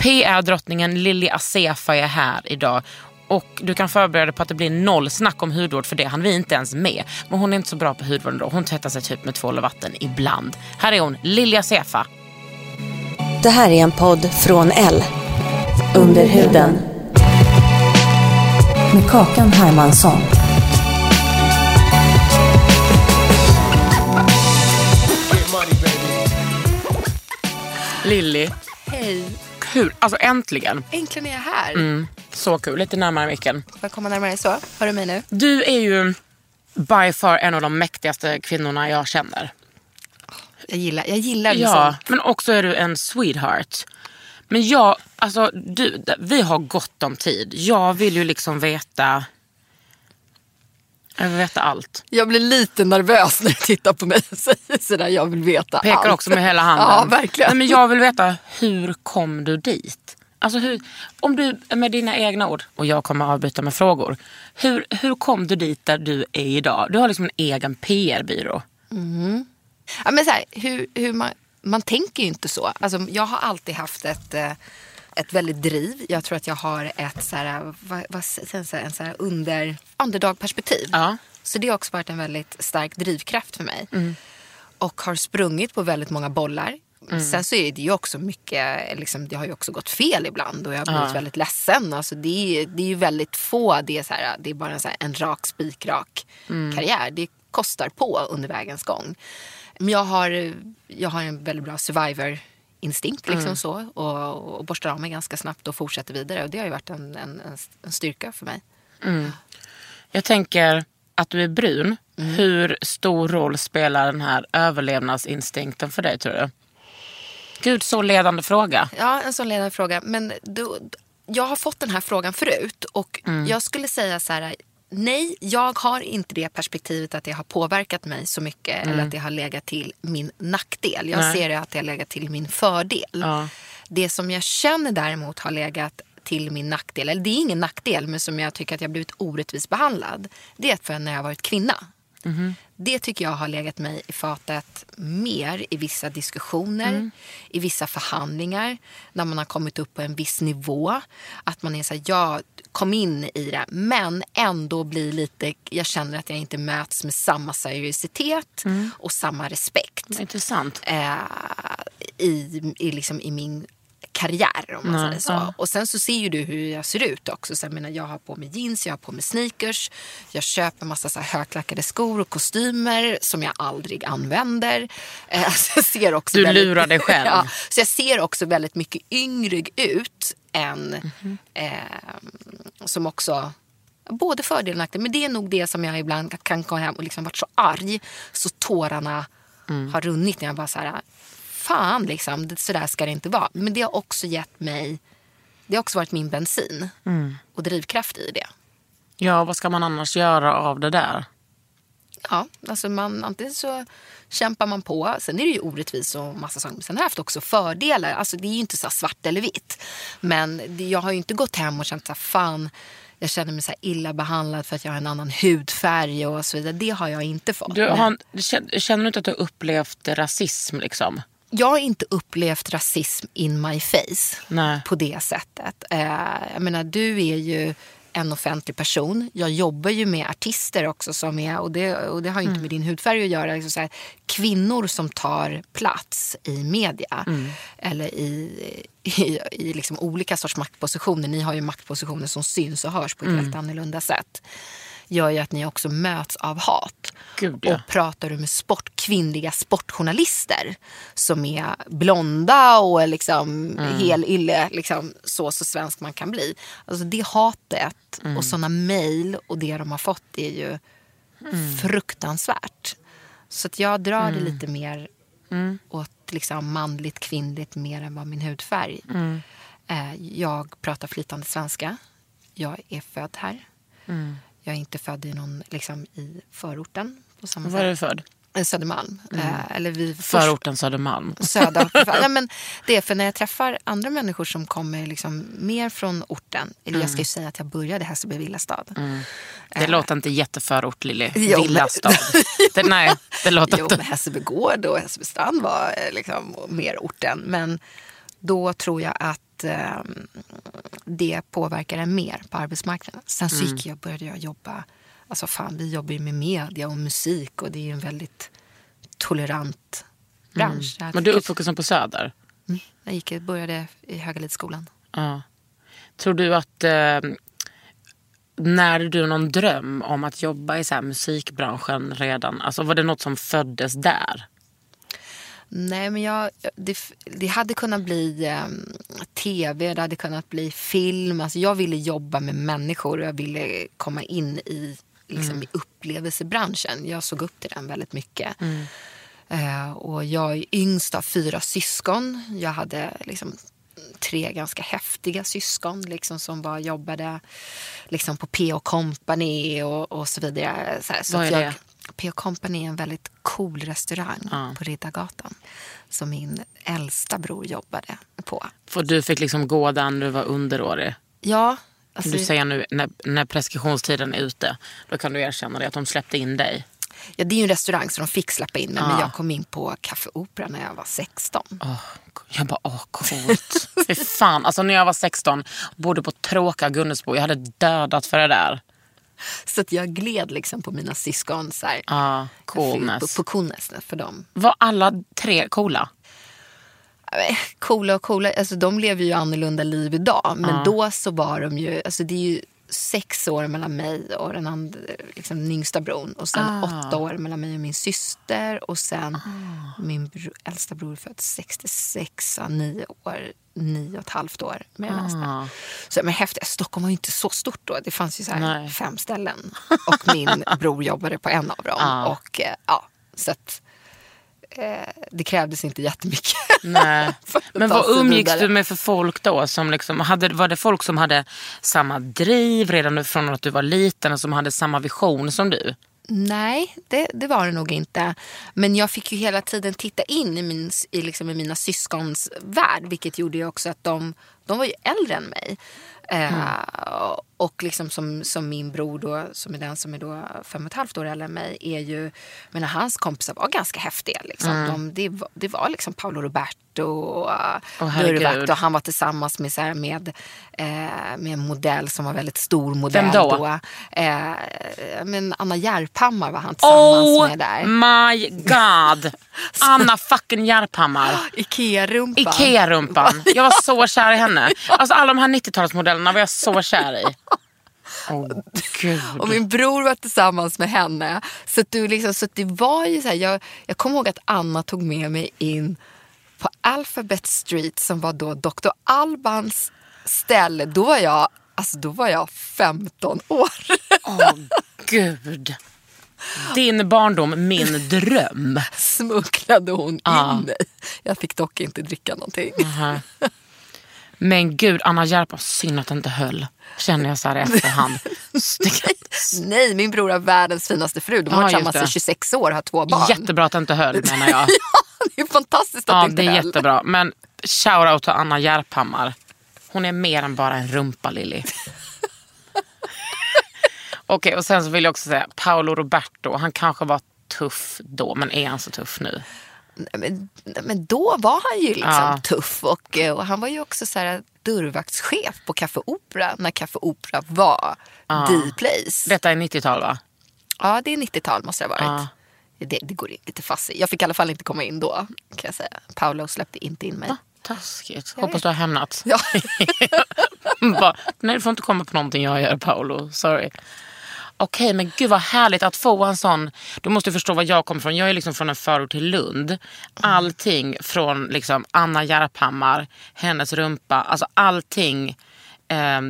PR-drottningen Lili Asefa är här idag. Och du kan förbereda dig på att det blir noll snack om hudvård för det hann vi inte ens med. Men hon är inte så bra på hudvård ändå. Hon tvättar sig typ med tvål och vatten ibland. Här är hon, Lili Asefa. Det här är en podd från L. Under huden. Med Kakan Hermansson. Lili, Hej, kul. Alltså äntligen. äntligen är jag här. Mm, så kul. Lite närmare micken. Får jag komma närmare så? Hör du mig nu? Du är ju by far en av de mäktigaste kvinnorna jag känner. Jag gillar, jag gillar liksom. Ja, men också är du en sweetheart. Men jag, alltså du, vi har gott om tid. Jag vill ju liksom veta... Jag vill veta allt. Jag blir lite nervös när du tittar på mig och säger sådär, jag vill veta Pekar allt. också med hela handen. Ja, verkligen. Nej, men jag vill veta, hur kom du dit? Alltså hur, om du med dina egna ord, och jag kommer avbryta med frågor. Hur, hur kom du dit där du är idag? Du har liksom en egen PR-byrå. Ja, men så här, hur, hur man, man tänker ju inte så. Alltså, jag har alltid haft ett, eh, ett väldigt driv. Jag tror att jag har ett så här, vad, vad, en så här under, underdog-perspektiv. Ja. Så det har också varit en väldigt stark drivkraft för mig. Och har sprungit på väldigt många bollar. Sen så är det ju också mycket, liksom, det har ju också gått fel ibland och jag har blivit väldigt ledsen. Alltså det, är, det är ju väldigt få, det är, så här, det är bara en, så här, en rak spikrak karriär. Det kostar på under vägens gång. Men jag har, jag har en väldigt bra survivor instinkt liksom så och, och borstar av mig ganska snabbt och fortsätter vidare. Och det har ju varit en, en, en, styrka för mig. Jag tänker att du är brun. Hur stor roll spelar den här överlevnadsinstinkten för dig tror du? Gud, så ledande fråga. Ja, en sån ledande fråga. Men då, jag har fått den här frågan förut och jag skulle säga så här. Nej, jag har inte det perspektivet att det har påverkat mig så mycket eller att det har legat till min nackdel. Jag Nej. ser det att det har legat till min fördel. Ja. Det som jag känner däremot har legat till min nackdel, eller det är ingen nackdel men som jag tycker att jag blivit orättvist behandlad. Det är för när jag har varit kvinna. Det tycker jag har legat mig i fatet mer i vissa diskussioner, i vissa förhandlingar, när man har kommit upp på en viss nivå. Att man är så här, ja, kom in i det, men ändå blir lite, jag känner att jag inte möts med samma seriositet och samma respekt. Intressant. eh, i, i, liksom, i min karriär. Om man säger så. Och sen så ser ju du hur jag ser ut också. Så jag, menar, jag har på mig jeans, jag har på mig sneakers. Jag köper massa så här högklackade skor och kostymer som jag aldrig använder. Eh, så jag ser också Du väldigt, lurar dig själv. ja, så jag ser också väldigt mycket yngre ut än Mhm. eh, som också Både fördel och nackdel. Men det är nog det som jag ibland kan komma hem och liksom varit så arg så tårarna Mm. har runnit när jag bara så här, fan liksom, det, så där ska det inte vara. Men det har också gett mig, det har också varit min bensin Mm. och drivkraft i det. Ja, vad ska man annars göra av det där? Ja, alltså man, antingen så kämpar man på, sen är det ju orättvist och massa saker. Men sen har jag haft också fördelar. Alltså det är ju inte så svart eller vitt. Men jag har ju inte gått hem och känt så här, fan, jag känner mig så illa behandlad för att jag har en annan hudfärg och så vidare. Det har jag inte fått. Du har, känner känner du inte att du har upplevt rasism? Liksom? Jag har inte upplevt rasism in my face Nej. på det sättet. Eh, jag menar, du är ju en offentlig person. Jag jobbar ju med artister också som är, och det, och det har inte med din hudfärg att göra, liksom så här, kvinnor som tar plats i media. Eller i, i, i liksom olika sorts maktpositioner. Ni har ju maktpositioner som syns och hörs på ett helt annorlunda sätt. Gör ju att ni också möts av hat. Gud, ja. Och pratar du med sport, kvinnliga sportjournalister som är blonda och liksom Mm. helylle, liksom, så, så svensk man kan bli. Alltså det hatet Mm. och sådana mejl och det de har fått är ju Mm. fruktansvärt. Så att jag drar det lite mer åt liksom manligt, kvinnligt mer än vad min hudfärg. Eh, Jag pratar flytande svenska. Jag är född här. Jag är inte född i, någon, liksom, i förorten på samma Var är sätt. du född? Eh, Södermalm. Eh, Eller vi Förorten Södermalm. Söder. Nej, men det är för när jag träffar andra människor som kommer liksom mer från orten. Eller jag ska ju säga att jag började Hässelby villastad. Det låter inte jätteförort Lilly. Jo, Villastad. Det, nej, det låter Jo, inte. men Hässelby gård och Hässelby strand var liksom mer orten. Men då tror jag att eh, det påverkar en mer på arbetsmarknaden. Sen så gick jag, började jag jobba, alltså fan vi jobbar ju med media och musik och det är ju en väldigt tolerant bransch. Jag Men du är uppvuxen på Söder? Jag gick, började i Högalidsskolan. Ja. Tror du att... Eh, när du någon dröm om att jobba i så musikbranschen redan? Alltså var det något som föddes där? Nej, men jag, det, det hade kunnat bli eh, tv, det hade kunnat bli film. Alltså jag ville jobba med människor och jag ville komma in i, liksom, i upplevelsebranschen. Jag såg upp till den väldigt mycket. Eh, och jag är yngst av fyra syskon. Jag hade liksom, tre ganska häftiga syskon liksom, som bara jobbade liksom, på P.O. Company och, och så vidare. Så, här, så Vad är jag, det? P.O. Company är en väldigt cool restaurang Ja. på Riddargatan som min äldsta bror jobbade på. För du fick liksom gå där när du var underårig? Ja, alltså, Du säger nu när, när preskriptionstiden är ute, då kan du erkänna det att de släppte in dig. ja, det är ju en restaurang så de fick släppa in mig. Men Ja. jag kom in på Café Opera när jag var 16. Åh, jag bara, åh coolt. Fy fan, alltså när jag var 16, bodde på tråkiga Gunnesbo, jag hade dödat för det där. Så att jag gled liksom på mina syskon. Så här, Ja, coolness. På, på coolness för dem. Var alla tre coola? Coola och coola, alltså de lever ju annorlunda liv idag. Men då så var de ju, alltså det är ju sex år mellan mig och den, andra, liksom yngsta bron. Och sen Ah. åtta år mellan mig och min syster. Och sen min bro, äldsta bror född 66, så nio år, nio och ett halvt år med den Ah. Så, men häftigt, Stockholm var ju inte så stort då. Det fanns ju så här fem ställen. Och min bror jobbade på en av dem. Ah. Och eh, ja, så att det krävdes inte jättemycket. Nej. Men vad umgicks vidare. du med för folk då? Som liksom, hade, var det folk som hade samma driv redan från att du var liten och som hade samma vision som du? Nej, det, det var det nog inte. Men jag fick ju hela tiden titta in i, min, i, liksom, i mina syskons värld. Vilket gjorde ju också att de, de var ju äldre än mig. Eh, och liksom som, som min bror då, som är den som är då fem och ett halvt år äldre än mig, är ju, men hans kompisar var ganska häftiga. Liksom. De, det, var, det var liksom Paolo Roberto och uh, herregud. och han var tillsammans med, så här, med, eh, med en modell som var väldigt stor modell Vem då? Eh, men Anna Järphammar var han tillsammans Oh med där. my god! Anna fucking Järphammar. Ikea-rumpan. Ikea-rumpan. Jag var så kär i henne. Alltså alla de här 90-talsmodellerna var jag så kär i. Gud. Och min bror var tillsammans med henne. Så, du liksom, så det var ju så här, jag, jag kommer ihåg att Anna tog med mig in på Alphabet Street som var då Dr. Albans ställe. Då var jag, alltså, då var jag 15 år. Åh gud. Din barndom, min dröm. Smugglade hon Ja. in mig. Jag fick dock inte dricka någonting. Aha. Men gud, Anna Järpa, synd att det inte höll. Känner jag så här i efterhand. Nej, min bror har världens finaste fru. De har Ja, varit just tillsammans i det. 26 år och har två barn. Jättebra att det inte höll menar jag. det är fantastiskt att Ja, det inte det är jättebra. Men shoutout till Anna Järphammar. Hon är mer än bara en rumpa, Lilly. Okej, och sen så vill jag också säga Paolo Roberto. Han kanske var tuff då, men är han så tuff nu? Men, men då var han ju liksom Ja. tuff och, eh, och han var ju också så här dörrvaktschef på Café Opera när Café Opera var the place. Detta är 90-tal va? Ja, det är 90-tal måste det ha varit. Ja. Det, det går lite fast i. Jag fick i alla fall inte komma in då kan jag säga. Paolo släppte inte in mig. Taskigt. Hoppas du har hämnats. Ja. Bara, nej du får inte komma på någonting jag gör Paolo. Sorry. Okej men gud vad härligt att få en sån. Du måste förstå var jag kommer från. Jag är liksom från en förort till Lund. Allting från liksom Anna Järphammar, hennes rumpa. Alltså allting eh,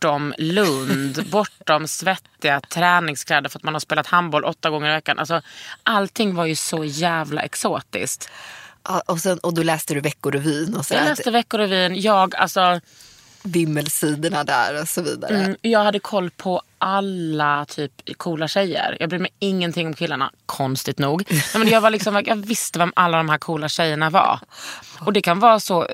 bortom Lund, bortom svettiga träningskläder för att man har spelat handboll åtta gånger i veckan. Alltså, allting var ju så jävla exotiskt. Ja, och, sen, och då läste du Veckorevyn och så Jag läste Veckorevyn. Jag, alltså, vimmelsidorna där och så vidare. Mm, jag hade koll på alla typ coola tjejer. Jag brydde mig ingenting om killarna, konstigt nog. Nej, men jag, var liksom, jag visste vem alla de här coola tjejerna var. Och det kan vara så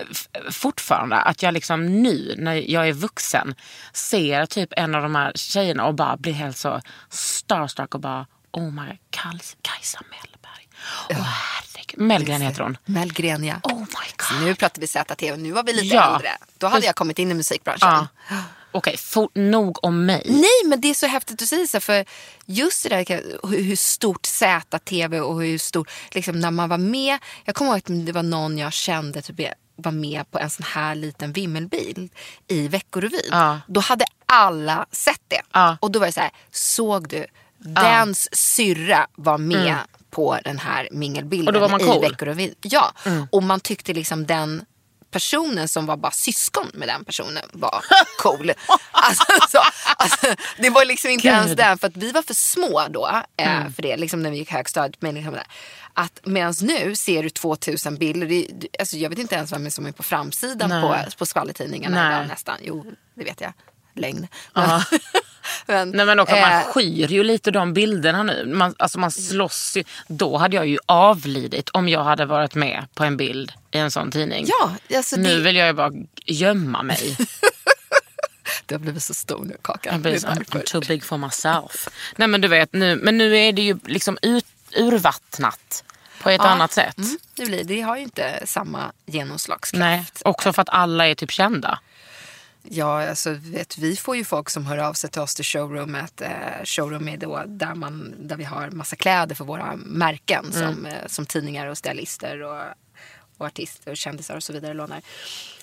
fortfarande att jag liksom nu när jag är vuxen ser typ en av de här tjejerna och bara blir helt så starstruck och bara oh my god, Kajsa, Mellberg. Åh herregud, Mellgren heter hon. Mellgren ja. Oh my god. Nu pratar vi ZTV, nu var vi lite Ja. äldre. Då hade jag kommit in i musikbranschen. Ja. Okej, for- nog om mig. Nej, men det är så häftigt att säga så för just det där hur stort ZTV och hur stort, liksom när man var med. Jag kommer ihåg att det var någon jag kände typ var med på en sån här liten vimmelbil i Veckorevyn. Ja. Då hade alla sett det. Ja. Och då var det så här, såg du? Dens syrra var med på den här mingelbilden Och då var man i cool. Veckorevyn. Ja, och man tyckte liksom den personen som var bara syskon med den personen var cool. alltså, så, alltså, det var liksom inte Gud. ens den, för att vi var för små då eh, för det, liksom när vi gick högstadiet. Men liksom där. Att medans nu ser du 2000 bilder, det, det- alltså, jag vet inte ens vem som är på framsidan Nej. på, på skvallertidningarna idag nästan. Jo, det vet jag. Lögn. Men, men, Nej men också, man eh, skyr ju lite de bilderna nu. Man, alltså man slåss ju. Då hade jag ju avlidit om jag hade varit med på en bild i en sån tidning. Ja, alltså nu det, vill jag ju bara gömma mig. du har blivit så stor nu Kakan. Det blir I'm därför. too big for myself. Nej men du vet, nu, men nu är det ju liksom ut, urvattnat på ett Ja. annat sätt. Mm, det, blir, det har ju inte samma genomslagskraft. Nej, också för att alla är typ kända. Ja, alltså, vet, vi får ju folk som hör av sig till oss till showroomet. Eh, showroom är då där, man, där vi har massa kläder för våra märken som, eh, som tidningar och stylister och, och artister och kändisar och så vidare lånar.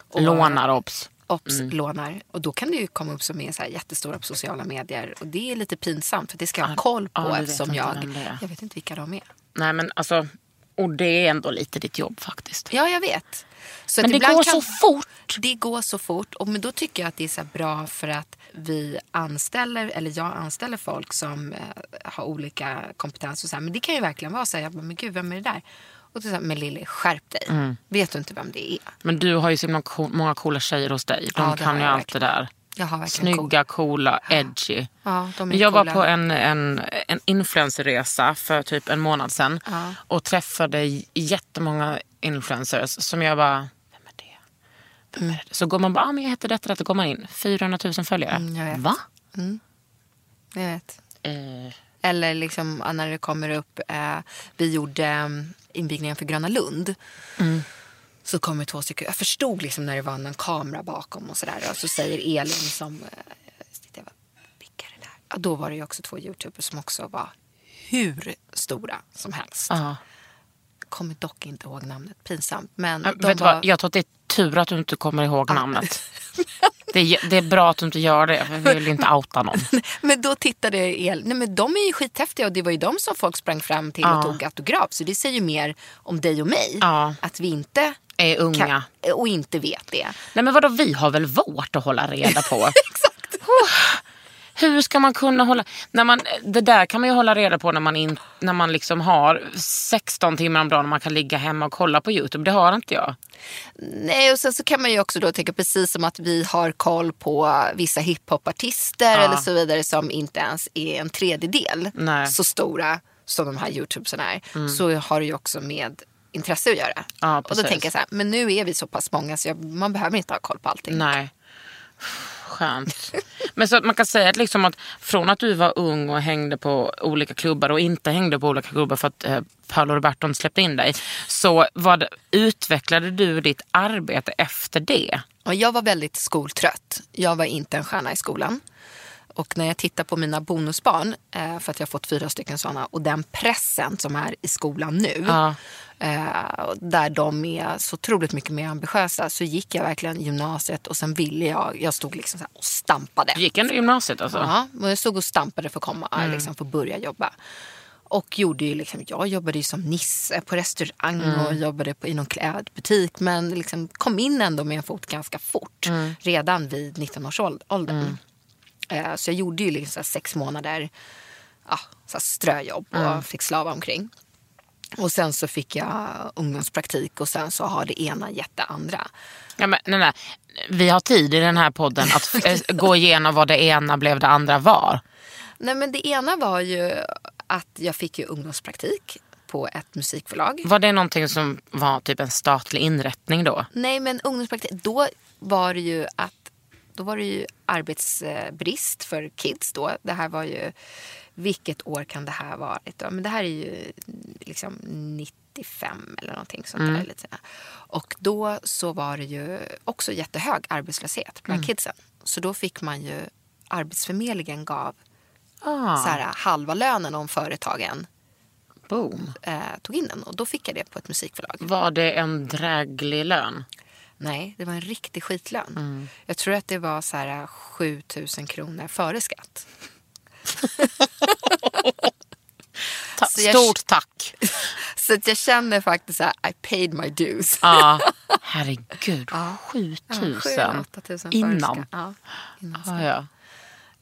Och, Lånar obs. Ops, lånar. Och då kan det ju komma upp som är så här jättestora på sociala medier. Och det är lite pinsamt för det ska jag ha koll på ja, eftersom jag, jag vet inte vilka de är. Nej men alltså, och det är ändå lite ditt jobb faktiskt. Ja, jag vet. Så Men det går kan- så fort. Det går så fort. Och men då tycker jag att det är så bra för att vi anställer, eller jag anställer folk som eh, har olika kompetens. Och så här. Men det kan ju verkligen vara så här, jag bara, men gud, vem är det där? Och så här, men Lilly, skärp dig. Mm. Vet du inte vem det är? Men du har ju så många coola tjejer hos dig. De Ja, kan ju allt det där. Snygga, coola, edgy. Ja, de är Men jag var coola. på en, en, en influencerresa för typ en månad sedan. Ja. Och träffade jättemånga influencers som jag bara, vem är det? Vem Mm. Så går man bara, ah, men jag heter detta, detta, går man in. 400 000 följare. Mm, jag vet. Va? Jag vet. Eh, Eller liksom ah, när det kommer upp, eh, vi gjorde eh, invigningen för Gröna Lund. Mm. Så kommer två stycken, jag förstod liksom när det var en kamera bakom och sådär. Och så säger Elin som, jag bara, vilka är det där? Ja, då var det också två youtubers som också var hur stora som helst. ja. Kommer dock inte ihåg namnet, pinsamt. Men de Vet var, vad? Jag tror att det är tur att du inte kommer ihåg namnet. Det är, det är bra att du inte gör det, för vi vill inte outa någon. Men då tittade El, nej men de är ju skithäftiga och det var ju de som folk sprang fram till Ja. och tog autograf. Så det säger ju mer om dig och mig. Ja. Att vi inte Är unga. kan, och inte vet det. Nej men vadå, vi har väl vårt att hålla reda på? Exakt. Hur ska man kunna hålla... När man, det där kan man ju hålla reda på när man, in, när man liksom har 16 timmar om dagen och man kan ligga hemma och kolla på Youtube. Det har inte jag. Nej, och sen så kan man ju också då tänka precis som att vi har koll på vissa hiphopartister Ja. eller så vidare som inte ens är en tredjedel Nej. så stora som de här youtubesarna är. Så har det ju också med intresse att göra. Ja, och då tänker jag så här, men nu är vi så pass många så jag, man behöver inte ha koll på allting. Nej skönt. Men så att man kan säga att, liksom att från att du var ung och hängde på olika klubbar och inte hängde på olika klubbar för att eh, Paolo Roberto släppte in dig. Så vad, utvecklade du ditt arbete efter det? Och jag var väldigt skoltrött. Jag var inte en stjärna i skolan. Och när jag tittar på mina bonusbarn, eh, för att jag har fått fyra stycken sådana, och den pressen som är i skolan nu, Ja. eh, där de är så otroligt mycket mer ambitiösa, så gick jag verkligen gymnasiet och sen ville jag, jag stod liksom så och stampade. Gick ändå gymnasiet alltså? Ja, och jag stod och stampade för att komma, liksom, för att börja jobba. Och gjorde ju liksom, jag jobbade ju som nisse på restaurang och jobbade på, i någon klädbutik. Men liksom kom in ändå med en fot ganska fort. Redan vid 19 års åld- åldern. Eh, så jag gjorde ju liksom sex månader ja, så ströjobb och fick slava omkring. Och sen så fick jag ungdomspraktik och sen så har det ena gett det andra. Ja, men, nej, nej. Vi har tid i den här podden att eh, gå igenom vad det ena blev det andra var. Nej men det ena var ju att jag fick ju ungdomspraktik på ett musikförlag. Var det någonting som var typ en statlig inrättning då? Nej men ungdomspraktik, då var det ju att då var det ju arbetsbrist för kids då. Det här var ju, vilket år kan det här vara? Då? Men det här är ju liksom 95 eller någonting sånt där. Lite. Och då så var det ju också jättehög arbetslöshet bland kidsen. Så då fick man ju, Arbetsförmedlingen gav Ah, så här, halva lönen om företagen boom. eh, tog in den. Och då fick jag det på ett musikförlag. Var det en dräglig lön? Nej, det var en riktig skitlön. Jag tror att det var så här 7 000 kronor före skatt. Ta- Stort tack. Så att jag känner faktiskt här, I paid my dues. Ja, herregud. Ja. 7000 Ja, 8 000 före innan. skatt. Ja, innan Ja, skatt. ja.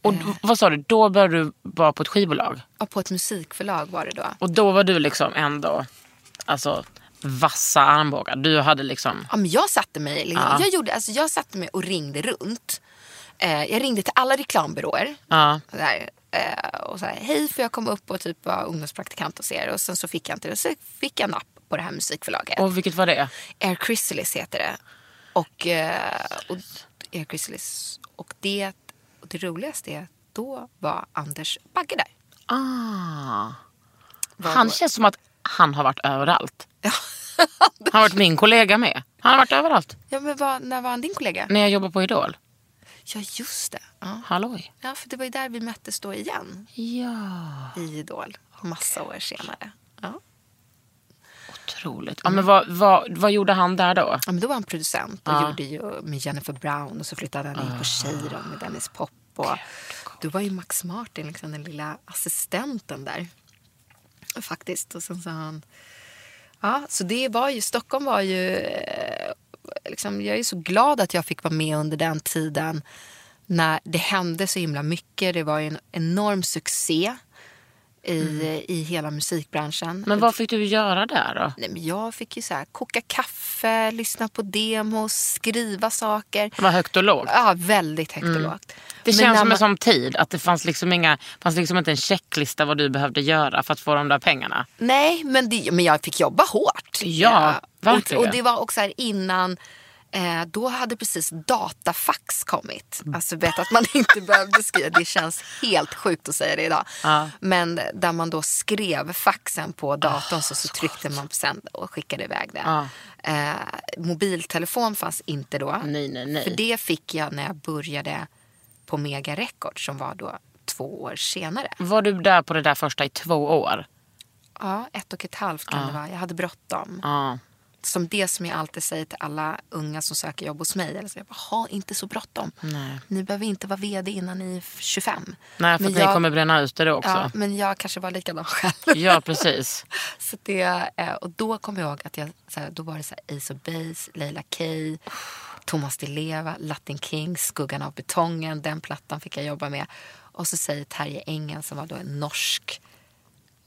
Och d- vad sa du, då började du vara på ett skivbolag? Ja, på ett musikförlag var det då. Och då var du liksom ändå alltså, vassa armbågar. Du hade liksom... Ja, men jag satte mig, liksom, Ja. jag, gjorde, alltså, jag satte mig och ringde runt. Eh, jag ringde till alla reklambyråer. Ja. Där, eh, och så här, hej får jag komma upp och typ vara ungdomspraktikant hos er? Och sen så fick jag inte det. Så fick jag napp på det här musikförlaget. Och vilket var det? Air Chrysalis heter det. Och, eh, och Air Chrysalis. Och det, och det roligaste är att då var Anders Bagge där. Ah. Var Han då- känns som att han har varit överallt. Han har varit min kollega med. Han har varit överallt. Ja, men vad, när var han din kollega? När jag jobbade på Idol. Ja, just det. Ja. Halloj. ja, för det var ju där vi möttes då igen Ja, i Idol. Massa år senare. Ja. otroligt. Ja, men vad, vad, vad gjorde han där då? Ja, men då var han producent och Ja. gjorde ju med Jennifer Brown och så flyttade han in på Cheiron med Dennis Pop. Och då var ju Max Martin liksom den lilla assistenten där. Faktiskt. Och sen sa han... Ja, så det var ju, Stockholm var ju... Eh, liksom, jag är så glad att jag fick vara med under den tiden när det hände så himla mycket. Det var ju en enorm succé i, i hela musikbranschen. Men vad fick du göra där då? Nej, men jag fick ju så här, koka kaffe, lyssna på demos, skriva saker. Det var högt och lågt. Ja, väldigt högt och lågt. Det Men känns som en sån tid att det fanns liksom, inga, fanns liksom inte en checklista vad du behövde göra för att få de där pengarna. Nej, men, det, men jag fick jobba hårt. Ja, och, verkligen. och det var också här innan Eh, då hade precis datafax kommit. Alltså vet att man inte behövde skriva. Det känns helt sjukt att säga det idag. Ja. Men där man då skrev faxen på datorn så, så tryckte man på sänd och skickade iväg det. Ja. Eh, mobiltelefon fanns inte då. Nej, nej, nej. För det fick jag när jag började på Mega Records som var då två år senare. Var du där på det där första i två år? Ja, ett och ett halvt kan det vara. Jag hade bråttom. Ja. Som det som jag alltid säger till alla unga som söker jobb hos mig. Eller så, jag bara, ha inte så bråttom. Nej. Ni behöver inte vara vd innan ni är 25. Nej, för Men att jag- ni kommer bränna ut det också. Ja, men jag kanske var likadan själv. Ja, precis. Så det, eh, och då kommer jag ihåg att jag, så här, då var det så här, Ace of Base, Leila K, Thomas Di Leva, Latin King, Skuggan av betongen. Den plattan fick jag jobba med. Och så säger Terje Engen som var då en norsk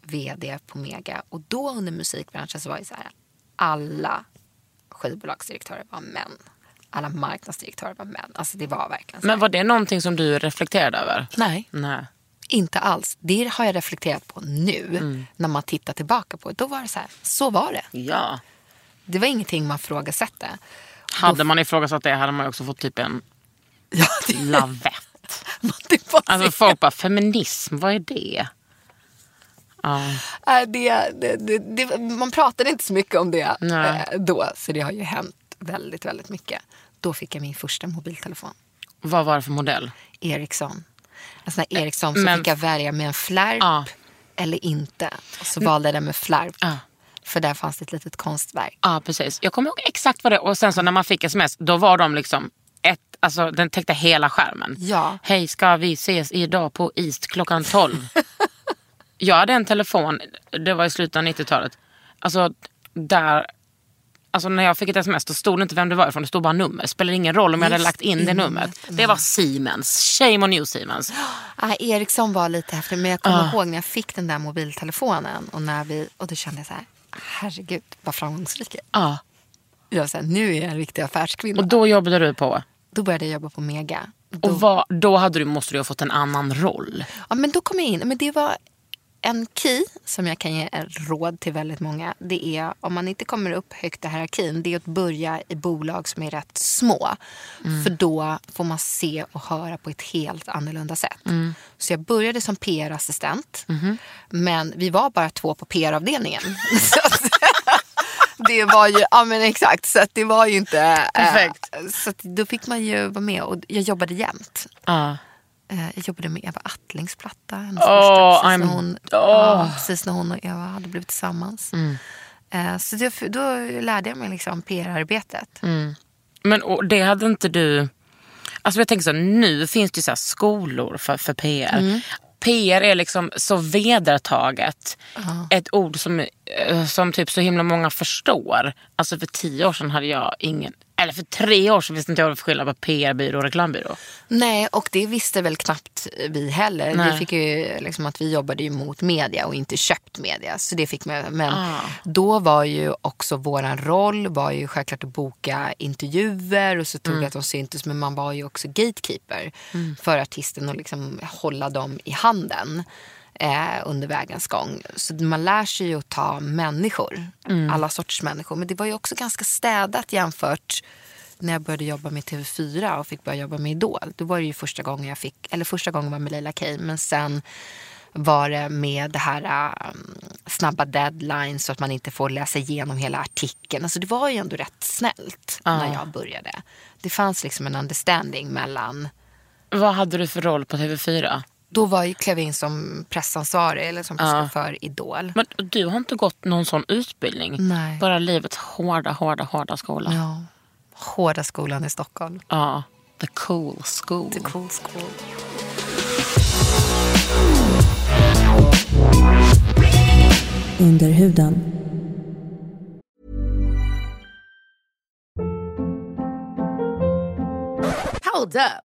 vd på Mega. Och då under musikbranschen så var det så här, alla skivbolagsdirektörer var män. Alla marknadsdirektörer var män. Alltså det var verkligen så. Men var det någonting som du reflekterade över? Nej. Nej. Inte alls. Det har jag reflekterat på nu Mm. när man tittar tillbaka på det. Då var det så här, så var det. Ja. Det var ingenting man frågasätter. Hade man ifrågasatt det hade man också fått typ en Ja, det, Lavett. Alltså folk bara, feminism, vad är det? Nej, det, det, det, man pratade inte så mycket om det Nej. eh, då. Så det har ju hänt väldigt, väldigt mycket. Då fick jag min första mobiltelefon. Vad var det för modell? Ericsson. En sån här Ericsson så Men- fick jag välja med en flärp Ja. eller inte. Och så valde jag den med flärp. Ja. För där fanns det ett litet konstverk. Ja, precis. Jag kommer ihåg exakt vad det Och sen så när man fick sms, då var de liksom ett, alltså den täckte hela skärmen. Ja. Hej, ska vi ses idag på East klockan 12? jag hade en telefon, det var i slutet av 90-talet. Alltså där, alltså när jag fick ett sms då stod det inte vem det var ifrån, det stod bara nummer. Det spelade ingen roll om jag hade Just lagt in det numret. Det var Siemens, shame on you Siemens. Ah, Ericsson var lite häftig men jag kommer Ah. ihåg när jag fick den där mobiltelefonen och, när vi, och då kände jag så här, herregud vad framgångsrik jag. Ja. Jag här, nu är jag en riktig affärskvinna. Och då jobbade du på? Då började jag jobba på Mega. Då, Och vad, då hade du, måste du ha fått en annan roll. ja, men då kom jag in. Men det var en key som jag kan ge råd till väldigt många. Det är om man inte kommer upp högt i hierarkin. Det är att börja i bolag som är rätt små. För då får man se och höra på ett helt annorlunda sätt. Så jag började som PR-assistent. Men vi var bara två på PR-avdelningen. Så det var ju, ja men exakt, så att det var ju inte... eh, Perfekt. så att då fick man ju vara med och jag jobbade jämt. Ja. Eh, Jag jobbade med Eva Attlings platta. Hennes Åh, första, precis, I'm- när hon, åh. ja, precis när hon och Eva hade blivit tillsammans. Mm. Eh, Så det, då lärde jag mig liksom PR-arbetet. Mm. Men det hade inte du... Alltså jag tänker så, nu finns det ju så här skolor för, för PR. Mm. PR är liksom så vedertaget. Ett ord som, eh, som typ så himla många förstår. Alltså för tio år sedan hade jag ingen... Eller för tre år sedan visste inte jag vad skillnad på PR-byrå och reklambyrå. Nej, och det visste väl knappt vi heller. Nej. Vi fick ju liksom att vi jobbade ju mot media och inte köpt media. Så det fick man. Men Ah. då var ju också våran roll var ju självklart att boka intervjuer och så tog Mm. det att de syntes. Men man var ju också gatekeeper för artisten och liksom hålla dem i handen. Eh, under vägens gång. Så man lär sig ju att ta människor. Mm. Alla sorters människor. Men det var ju också ganska städat jämfört när jag började jobba med TV4 och fick börja jobba med Idol. Då var det ju första gången jag fick, eller första gången var med Leila Kay, men sen var det med det här um, snabba deadlines så att man inte får läsa igenom hela artikeln. Alltså det var ju ändå rätt snällt när jag började. Det fanns liksom en understanding mellan Vad hade du för roll på TV4? Då var jag, klev jag in som pressansvarig eller som Ja. för Idol. Men du har inte gått någon sån utbildning? Nej. Bara livets hårda, hårda, hårda skola? Ja. Hårda skolan i Stockholm. Ja. The cool school. The cool school. Under huden. Hold up.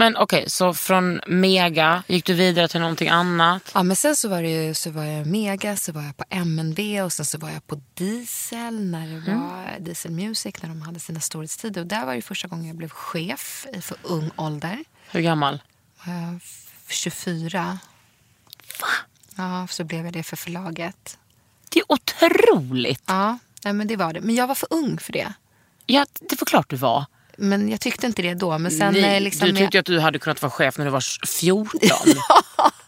Men okej, så från Mega gick du vidare till någonting annat? Ja, men sen så var, det ju, så var jag Mega, så var jag på MNV och sen så var jag på Diesel när det var Diesel Music när de hade sina storhetstider. Och där var det första gången jag blev chef i för ung ålder. Hur gammal? Eh, 24. Va? Ja, så blev jag det för förlaget. Det är otroligt! Ja, men det var det. Men jag var för ung för det. Ja, det var klart du var. Men jag tyckte inte det då. Men sen Nej, eh, liksom... du tyckte jag- att du hade kunnat vara chef när du var 14.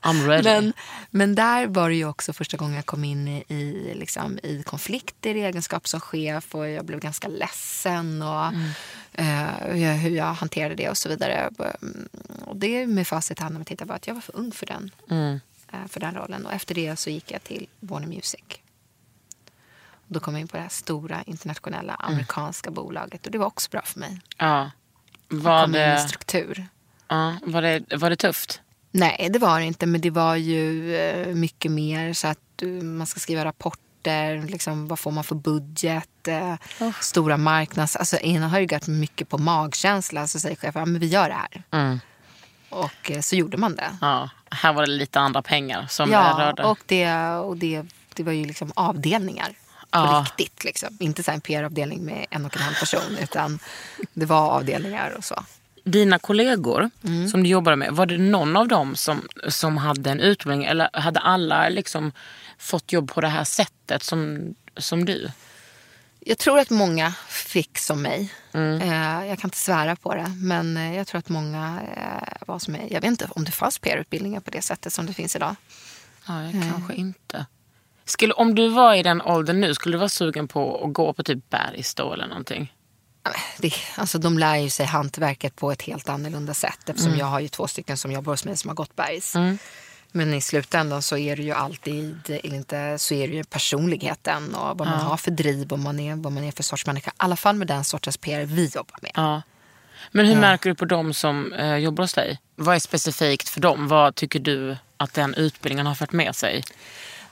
I'm ready. Men, men där var det ju också första gången jag kom in i, i, liksom, i konflikter i egenskap som chef och jag blev ganska ledsen och eh, hur, jag, hanterade det och så vidare. Mm, Och det med facit i hand när man tittar på att jag var för ung för den, eh, för den rollen. Och efter det så gick jag till Warner Music. Då kom jag in på det här stora internationella amerikanska bolaget och det var också bra för mig. ja. Var kom in i struktur. Ja, var, det, var det tufft? Nej, det var det inte. Men det var ju eh, mycket mer så att du, man ska skriva rapporter. Liksom, vad får man för budget? Eh, Stora marknads... Alltså, Ena har ju gått mycket på magkänsla. Så säger chefen, ja, men vi gör det här. Mm. Och eh, så gjorde man det. Ja, här var det lite andra pengar som Ja, rörde. och, det, och det, det var ju liksom avdelningar. På Ja. riktigt. Liksom. Inte så en PR-avdelning med en och en halv person. Utan det var avdelningar och så. Dina kollegor Mm. som du jobbade med, var det någon av dem som, som hade en utbildning eller hade alla liksom fått jobb på det här sättet som, som du? Jag tror att många fick som mig. Eh, jag kan inte svära på det. Men eh, jag tror att många eh, var som mig. Jag vet inte om det fanns PR-utbildningar på det sättet som det finns idag. Nej, kanske inte. Skulle, om du var i den åldern nu, skulle du vara sugen på att gå på typ Bergs då eller någonting? Det, alltså, de lär ju sig hantverket på ett helt annorlunda sätt. Eftersom jag har ju två stycken som jobbar hos mig som har gått bergs. Men i slutändan så är det ju alltid, inte, så är det ju personligheten och vad man har för driv och man är, vad man är för sorts människa. I alla fall med den sortens PR vi jobbar med. Ja. Men hur märker du på dem som eh, jobbar hos dig? Vad är specifikt för dem? Vad tycker du att den utbildningen har fört med sig?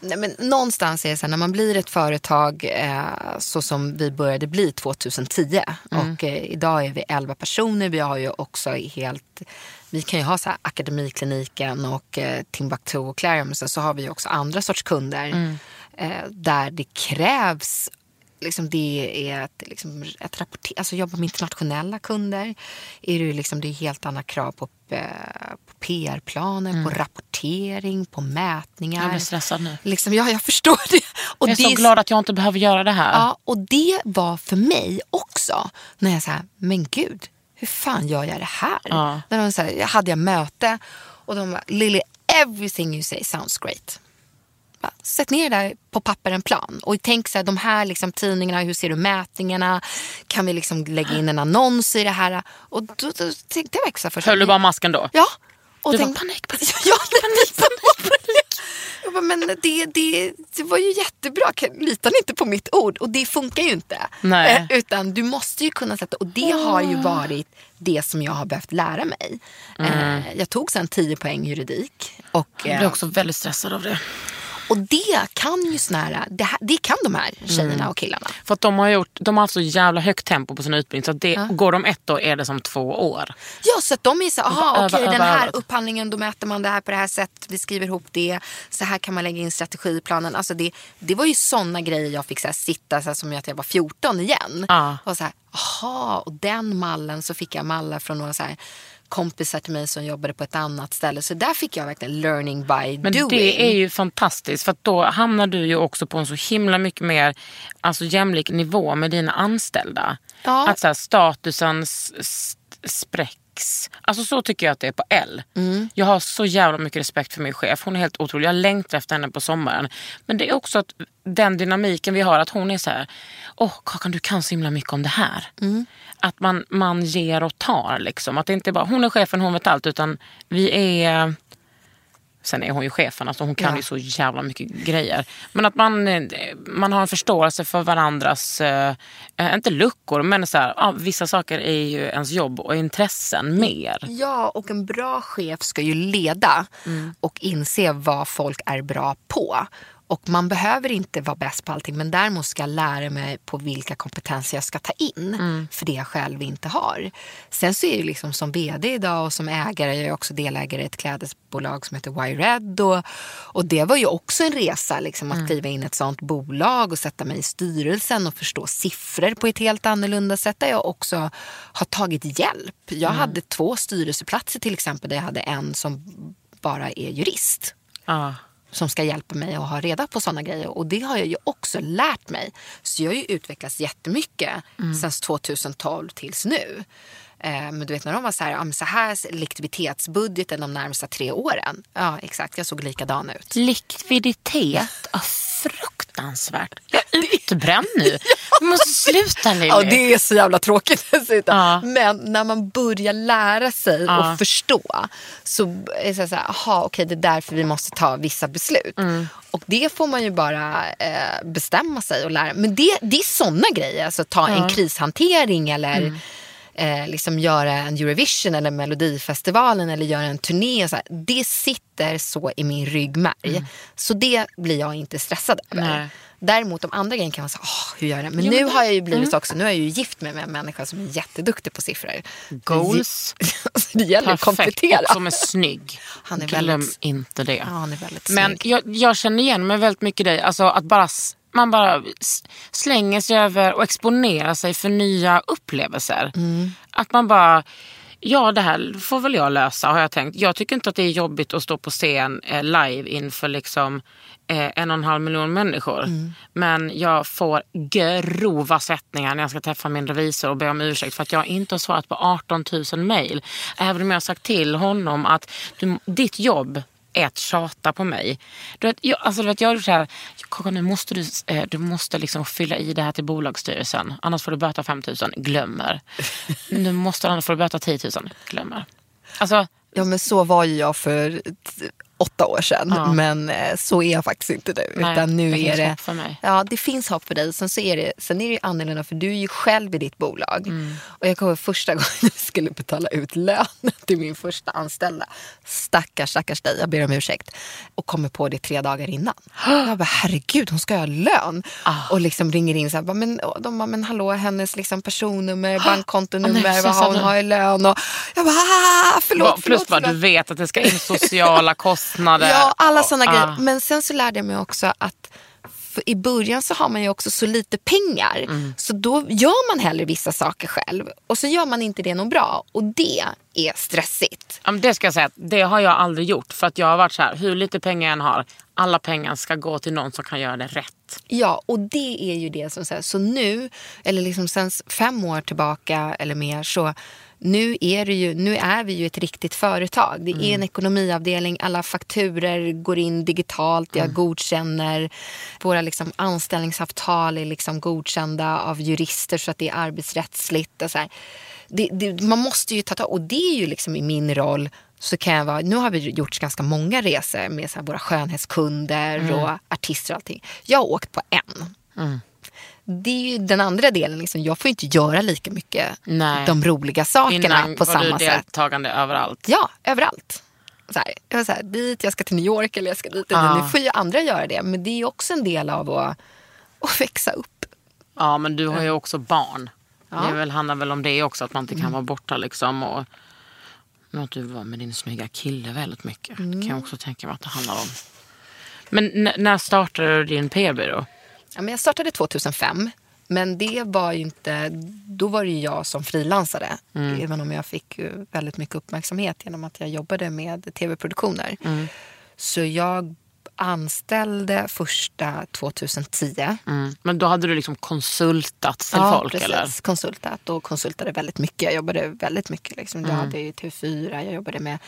Nej, men någonstans är det så här, när man blir ett företag eh, så som vi började bli 2010 och eh, idag är vi 11 personer. Vi har ju också helt, vi kan ju ha så här Akademikliniken och eh, Timbuktu och Clarion men sen så har vi också andra sorts kunder eh, där det krävs Liksom det är ett, liksom ett rapporter, alltså jobba med internationella kunder. Är det, liksom, det är helt andra krav på, eh, på PR-planer, på rapportering, på mätningar. Jag blir stressad nu. Liksom, ja, jag förstår det. Och Jag är det så glad att jag inte behöver göra det här. Ja, och det var för mig också. När jag sa, men gud, hur fan gör jag det här? Ja. När de så här, jag hade jag möte och de bara, Lily, everything you say sounds great. Bara, Sätt ner det där på papper en plan och tänk så här, de här liksom, tidningarna, hur ser du mätningarna? Kan vi liksom lägga in en annons i det här? Och då, då tänkte jag här först. Höll du bara masken då? Ja. Och Du var tänk- panik, panik, Ja, panik, panik, panik. Jag bara, men det, det, det var ju jättebra. Litar ni inte på mitt ord? Och det funkar ju inte. Nej. Eh, Utan du måste ju kunna sätta... Och det har ju varit det som jag har behövt lära mig. Eh, Jag tog sen 10 poäng juridik. Och, Jag blir eh, också väldigt stressad av det. Och det kan ju såna här, det, här- det kan de här tjejerna och killarna. För att de har, gjort, de har haft så jävla högt tempo på sin utbildning så det, går de ett år är det som två år. Ja, så att de är så aha, Öva, okej öva, den här upphandlingen, då mäter man det här på det här sättet, vi skriver ihop det, så här kan man lägga in strategiplanen. Alltså det, det var ju sådana grejer jag fick så här, sitta så här, som att jag var 14 igen. Ja. Och så här, aha, och den mallen så fick jag mallar från några så här kompisar till mig som jobbade på ett annat ställe. Så där fick jag verkligen learning by Men doing. det är ju fantastiskt för att då hamnar du ju också på en så himla mycket mer alltså, jämlik nivå med dina anställda. Ja. Att så här, statusen spräcks. Alltså så tycker jag att det är på L. Mm. Jag har så jävla mycket respekt för min chef. Hon är helt otrolig. Jag längtar efter henne på sommaren. Men det är också att den dynamiken vi har, att hon är så här, åh Kakan du kan så himla mycket om det här. Mm. Att man, man ger och tar liksom. Att det inte bara, hon är chefen, hon vet allt. Utan vi är Sen är hon ju chefen, alltså hon kan Ja. ju så jävla mycket grejer. Men att man, man har en förståelse för varandras, eh, eh, inte luckor, men så här, ja, vissa saker är ju ens jobb och intressen mer. Ja, och en bra chef ska ju leda och inse vad folk är bra på. Och man behöver inte vara bäst på allting men däremot ska jag lära mig på vilka kompetenser jag ska ta in. För det jag själv inte har. Sen så är det liksom som vd idag och som ägare, jag är också delägare i ett klädesbolag som heter Wired. Och, och det var ju också en resa liksom, att kliva in i ett sånt bolag och sätta mig i styrelsen och förstå siffror på ett helt annorlunda sätt. Där jag också har tagit hjälp. Jag hade två styrelseplatser till exempel där jag hade en som bara är jurist Ja. Som ska hjälpa mig att ha reda på sådana grejer. Och det har jag ju också lärt mig. Så jag har ju utvecklats jättemycket sen 2012 tills nu. Eh, men du vet när de var så här, ja, så här likviditetsbudgeten de närmsta tre åren. Ja exakt, jag såg likadan ut. Likviditet, ja, fruktansvärt. Jag är utbränd nu. Du måste sluta Lili. Ja, det är så jävla tråkigt dessutom. Ja. Men när man börjar lära sig Ja. och förstå så är det så här, aha, okej, det är därför vi måste ta vissa beslut. Mm. Och det får man ju bara eh, bestämma sig och lära. Men det, det är sådana grejer, alltså ta en krishantering eller Mm. Eh, liksom göra en Eurovision eller Melodifestivalen eller göra en turné. Så här, det sitter så i min ryggmärg. Så det blir jag inte stressad över. Nej. Däremot de andra grejerna kan man säga, hur gör jag det? Men nu har jag ju blivit så också, nu är jag ju gift med en människa som är jätteduktig på siffror. Goals. Det gäller att komplettera. Och som är snygg. Han är Glöm väldigt- inte det. Ja, han är väldigt Men snygg. jag, jag känner igen mig väldigt mycket i dig. Alltså att bara, man bara slänger sig över och exponerar sig för nya upplevelser. Mm. Att man bara, ja det här får väl jag lösa har jag tänkt. Jag tycker inte att det är jobbigt att stå på scen eh, live inför liksom eh, en och en halv miljon människor. Mm. Men jag får grova svettningar när jag ska träffa min revisor och be om ursäkt för att jag inte har svarat på 18 000 mejl. Även om jag har sagt till honom att du, ditt jobb att tjata på mig. Du vet, jag, alltså, du vet, jag gjort så här, Kaka, nu måste du, eh, du måste liksom fylla i det här till bolagsstyrelsen. Annars får du böta 5 000. Glömmer. Nu måste annars får du böta 10 000. Glömmer. Alltså, Ja men så var ju jag för åtta år sedan. Men eh, så är jag faktiskt inte nu. Nej, utan nu det är finns det, hopp för mig. Ja det finns hopp för dig. Sen, så är det, sen är det ju annorlunda för du är ju själv i ditt bolag. Mm. Och jag kommer första gången jag skulle betala ut lön till min första anställda. Stackars, stackars dig, jag ber om ursäkt. Och kommer på det tre dagar innan. Jag bara herregud hon ska ha lön. Ah. Och liksom ringer in så här, men, och de bara men hallå hennes liksom personnummer, Åh, bankkontonummer, nej, så vad hon har i lön. Och jag bara ah, förlåt, Plus förlåt, bara, du förlåt. vet att det ska in sociala kostnader. Ja, alla sådana Ah. grejer. Men sen så lärde jag mig också att i början så har man ju också så lite pengar. Mm. Så då gör man hellre vissa saker själv. Och så gör man inte det något bra. Och det är stressigt. Ja, det ska jag säga, det har jag aldrig gjort. För att jag har varit så här, hur lite pengar jag än har, alla pengar ska gå till någon som kan göra det rätt. Ja, och det är ju det som säger. Så nu, eller liksom sen fem år tillbaka eller mer, så nu är, det ju, nu är vi ju ett riktigt företag. Det är en ekonomiavdelning, alla fakturer går in digitalt, jag godkänner. Våra liksom anställningsavtal är liksom godkända av jurister så att det är arbetsrättsligt. Och så. Det, det, man måste ju ta tag, och det är ju liksom i min roll så kan jag vara, nu har vi gjort ganska många resor med så våra skönhetskunder och artister och allting. Jag har åkt på en. Det är ju den andra delen, liksom, jag får inte göra lika mycket Nej. de roliga sakerna Innan på var samma du sätt. deltagande överallt. Ja, överallt. Så här, jag var så här, dit, jag ska till New York eller jag ska dit. Ja. Nu får ju andra göra det, men det är ju också en del av att, att växa upp. Ja, men du har ju också barn. Ja. Mm. Det väl, handlar väl om det också, att man inte kan vara borta liksom. Och, men att du var med din snygga kille väldigt mycket. Det Mm. kan jag också tänka mig att det handlar om. Men när startade du din PR-byrå? Ja, men jag startade 2005. Men det var inte, då var det ju jag som frilansare. Även om jag fick väldigt mycket uppmärksamhet genom att jag jobbade med tv-produktioner. Så jag anställde första 2010. Mm. Men då hade du liksom konsultat till ja, folk precis. eller? Konsultat och konsultade väldigt mycket. Jag jobbade väldigt mycket. Liksom. Mm. Jag hade ju TV4, jag jobbade med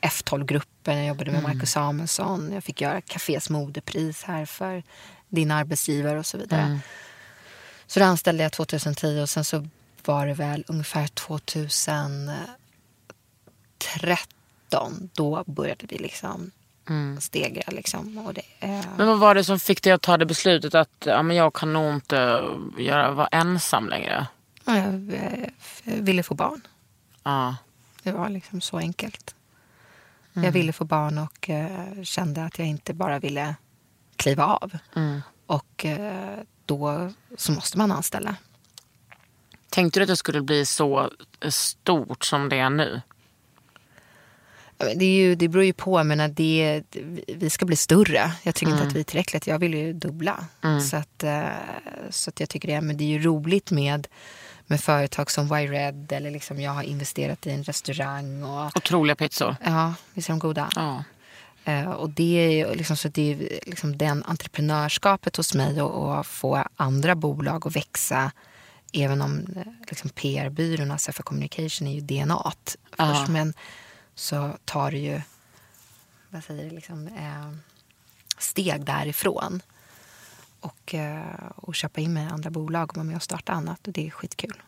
F12-gruppen, jag jobbade med Mm. Marcus Samuelsson. Jag fick göra Cafés modepris här för din arbetsgivare och så vidare. Mm. Så då anställde jag 2010 och sen så var det väl ungefär 2013. Då började vi liksom stegra. Liksom. Och det, eh, Men vad var det som fick dig att ta det beslutet att ja, men jag kan nog inte göra, vara ensam längre? jag eh, ville få barn. Ja. Det var liksom så enkelt. Jag ville få barn och eh, kände att jag inte bara ville kliva av. Och eh, då så måste man anställa. Tänkte du att det skulle bli så stort som det är nu? Det, är ju, det beror ju på. Jag menar, det, vi ska bli större. Jag tycker inte att vi är tillräckligt. Jag vill ju dubbla. Så, att, eh, så att jag tycker det. Men det är ju roligt med, med företag som Y-Red. Eller liksom jag har investerat i en restaurang. Och, Otroliga pizzor. ja, visst är de goda? Ja. Eh, och det är liksom, så det är liksom den entreprenörskapet hos mig och, och få andra bolag att växa. Även om eh, liksom PR-byrån, alltså för communication, är ju DNA. Ja. Först, men så tar det ju vad säger det, liksom, eh, steg därifrån. Och, eh, och köpa in mig i andra bolag och vara med och starta annat. Och det är skitkul.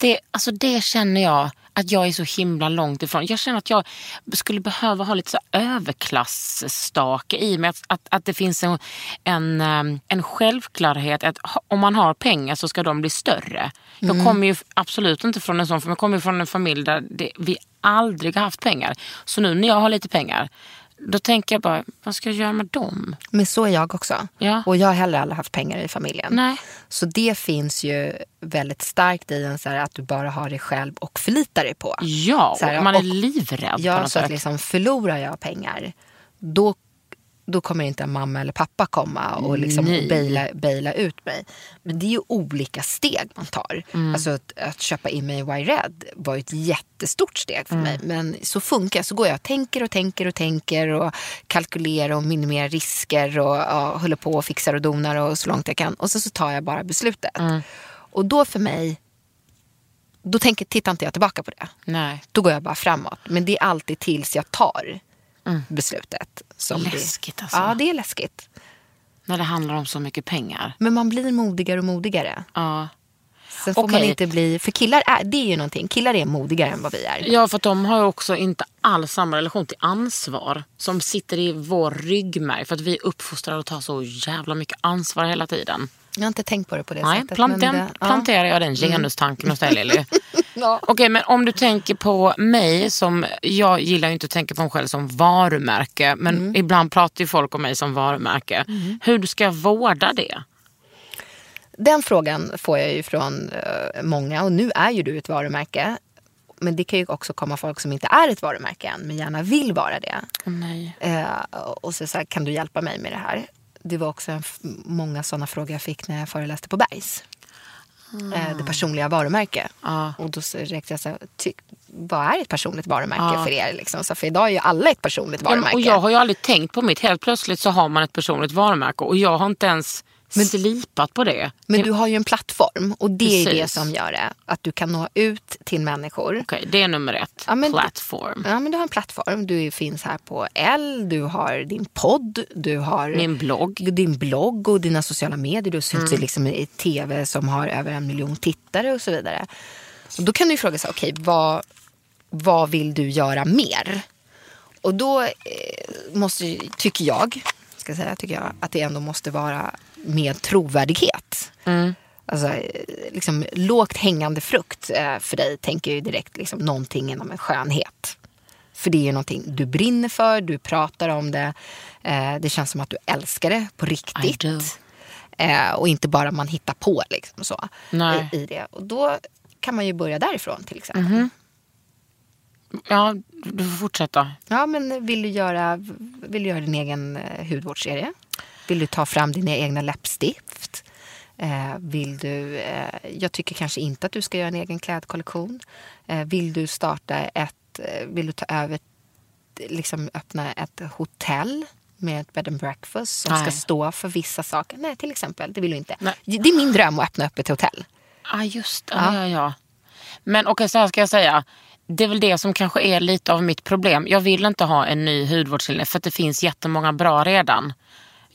Det, alltså det känner jag att jag är så himla långt ifrån. Jag känner att jag skulle behöva ha lite så överklassstake i mig. Att, att, att det finns en, en, eh, en självklarhet att om man har pengar så ska de bli större. Jag kommer ju absolut inte från en sån, för jag kommer från en familj där det, vi aldrig har haft pengar. Så nu när jag har lite pengar, då tänker jag bara, vad ska jag göra med dem? Men så är jag också. Ja. Och jag har heller aldrig haft pengar i familjen. Nej. Så det finns ju väldigt starkt i en så här att du bara har dig själv och förlitar dig på. Ja, Så här, man är och- livrädd på Ja, något så att sätt. liksom förlorar jag pengar, då, då kommer inte mamma eller pappa komma och liksom Nej. baila, baila ut mig. Men det är ju olika steg man tar. Mm. Alltså att, att köpa in mig i Y-Red var ju ett jättestort steg för Mm. mig. Men så funkar. Så går jag och tänker och tänker och tänker och kalkylerar och minimerar risker och ja, håller på och fixar och donar och så långt jag kan. Och så, så tar jag bara beslutet. Mm. Och då för mig, då tänker, tittar inte jag tillbaka på det. Nej. Då går jag bara framåt. Men det är alltid tills jag tar beslutet. Som Läskigt det, alltså. Ja, det är läskigt. När det handlar om så mycket pengar. Men man blir modigare och modigare. Ja. Sen får man Okej. inte bli... För killar är, det är ju någonting. Killar är modigare än vad vi är. Ja, för att de har ju också inte alls samma relation till ansvar som sitter i vår ryggmärg. För att vi är uppfostrade att ta så jävla mycket ansvar hela tiden. Jag har inte tänkt på det på det Nej, sättet. plant, men den, det, ja. planterar jag den genustanken hos dig Lili. Ja. Okej, men om du tänker på mig som, jag gillar ju inte att tänka på mig själv som varumärke. Men Mm. ibland pratar ju folk om mig som varumärke. Hur ska jag vårda det? Den frågan får jag ju från eh, många. Och nu är ju du ett varumärke. Men det kan ju också komma folk som inte är ett varumärke än, men gärna vill vara det. Åh nej. Eh, och så, så här, kan du hjälpa mig med det här? Det var också en, många sådana frågor jag fick när jag föreläste på Bergs. Eh, det personliga varumärke. Ja. Och då räckte jag så här, ty, vad är ett personligt varumärke Ja. för er? Liksom? Så, för idag är ju alla ett personligt Ja, varumärke. och jag har ju aldrig tänkt på mitt. Helt plötsligt så har man ett personligt varumärke och jag har inte ens slipat på det. Men du har ju en plattform och det är det Precis. som gör det. Att du kan nå ut till människor. Okej, det är nummer ett. Ja, men- Plattform. Ja, men du har en plattform. Du finns här på L, du har din podd, du har Min blogg. din blogg och dina sociala medier. Du syns Mm. liksom i tv som har över en miljon tittare och så vidare. Och då kan du ju fråga sig, okej, vad, vad vill du göra mer? Och då eh, måste, tycker jag, ska säga, tycker jag att det ändå måste vara med trovärdighet. Alltså, eh, liksom, lågt hängande frukt eh, för dig tänker jag ju direkt liksom, någonting inom en skönhet. För det är ju någonting du brinner för, du pratar om det. Eh, det känns som att du älskar det på riktigt. och inte bara man hittar på liksom så, Nej. i, det. Och då kan man ju börja därifrån till exempel. Mhm. Ja, du får fortsätta. Ja, men vill du göra, vill du göra din egen hudvårdsserie? Vill du ta fram dina egna läppstift? Eh, vill du, eh, jag tycker kanske inte att du ska göra en egen klädkollektion. Eh, vill du starta ett, vill du ta över, liksom öppna ett hotell med ett bed and breakfast som ska Nej. stå för vissa saker? Nej, till exempel. Det vill du inte. Nej. Det är min dröm att öppna upp ett hotell. Ja, just det. Ja. Ja, ja. Men okej, så här ska jag säga. Det är väl det som kanske är lite av mitt problem. Jag vill inte ha en ny hudvårdslinje för att det finns jättemånga bra redan.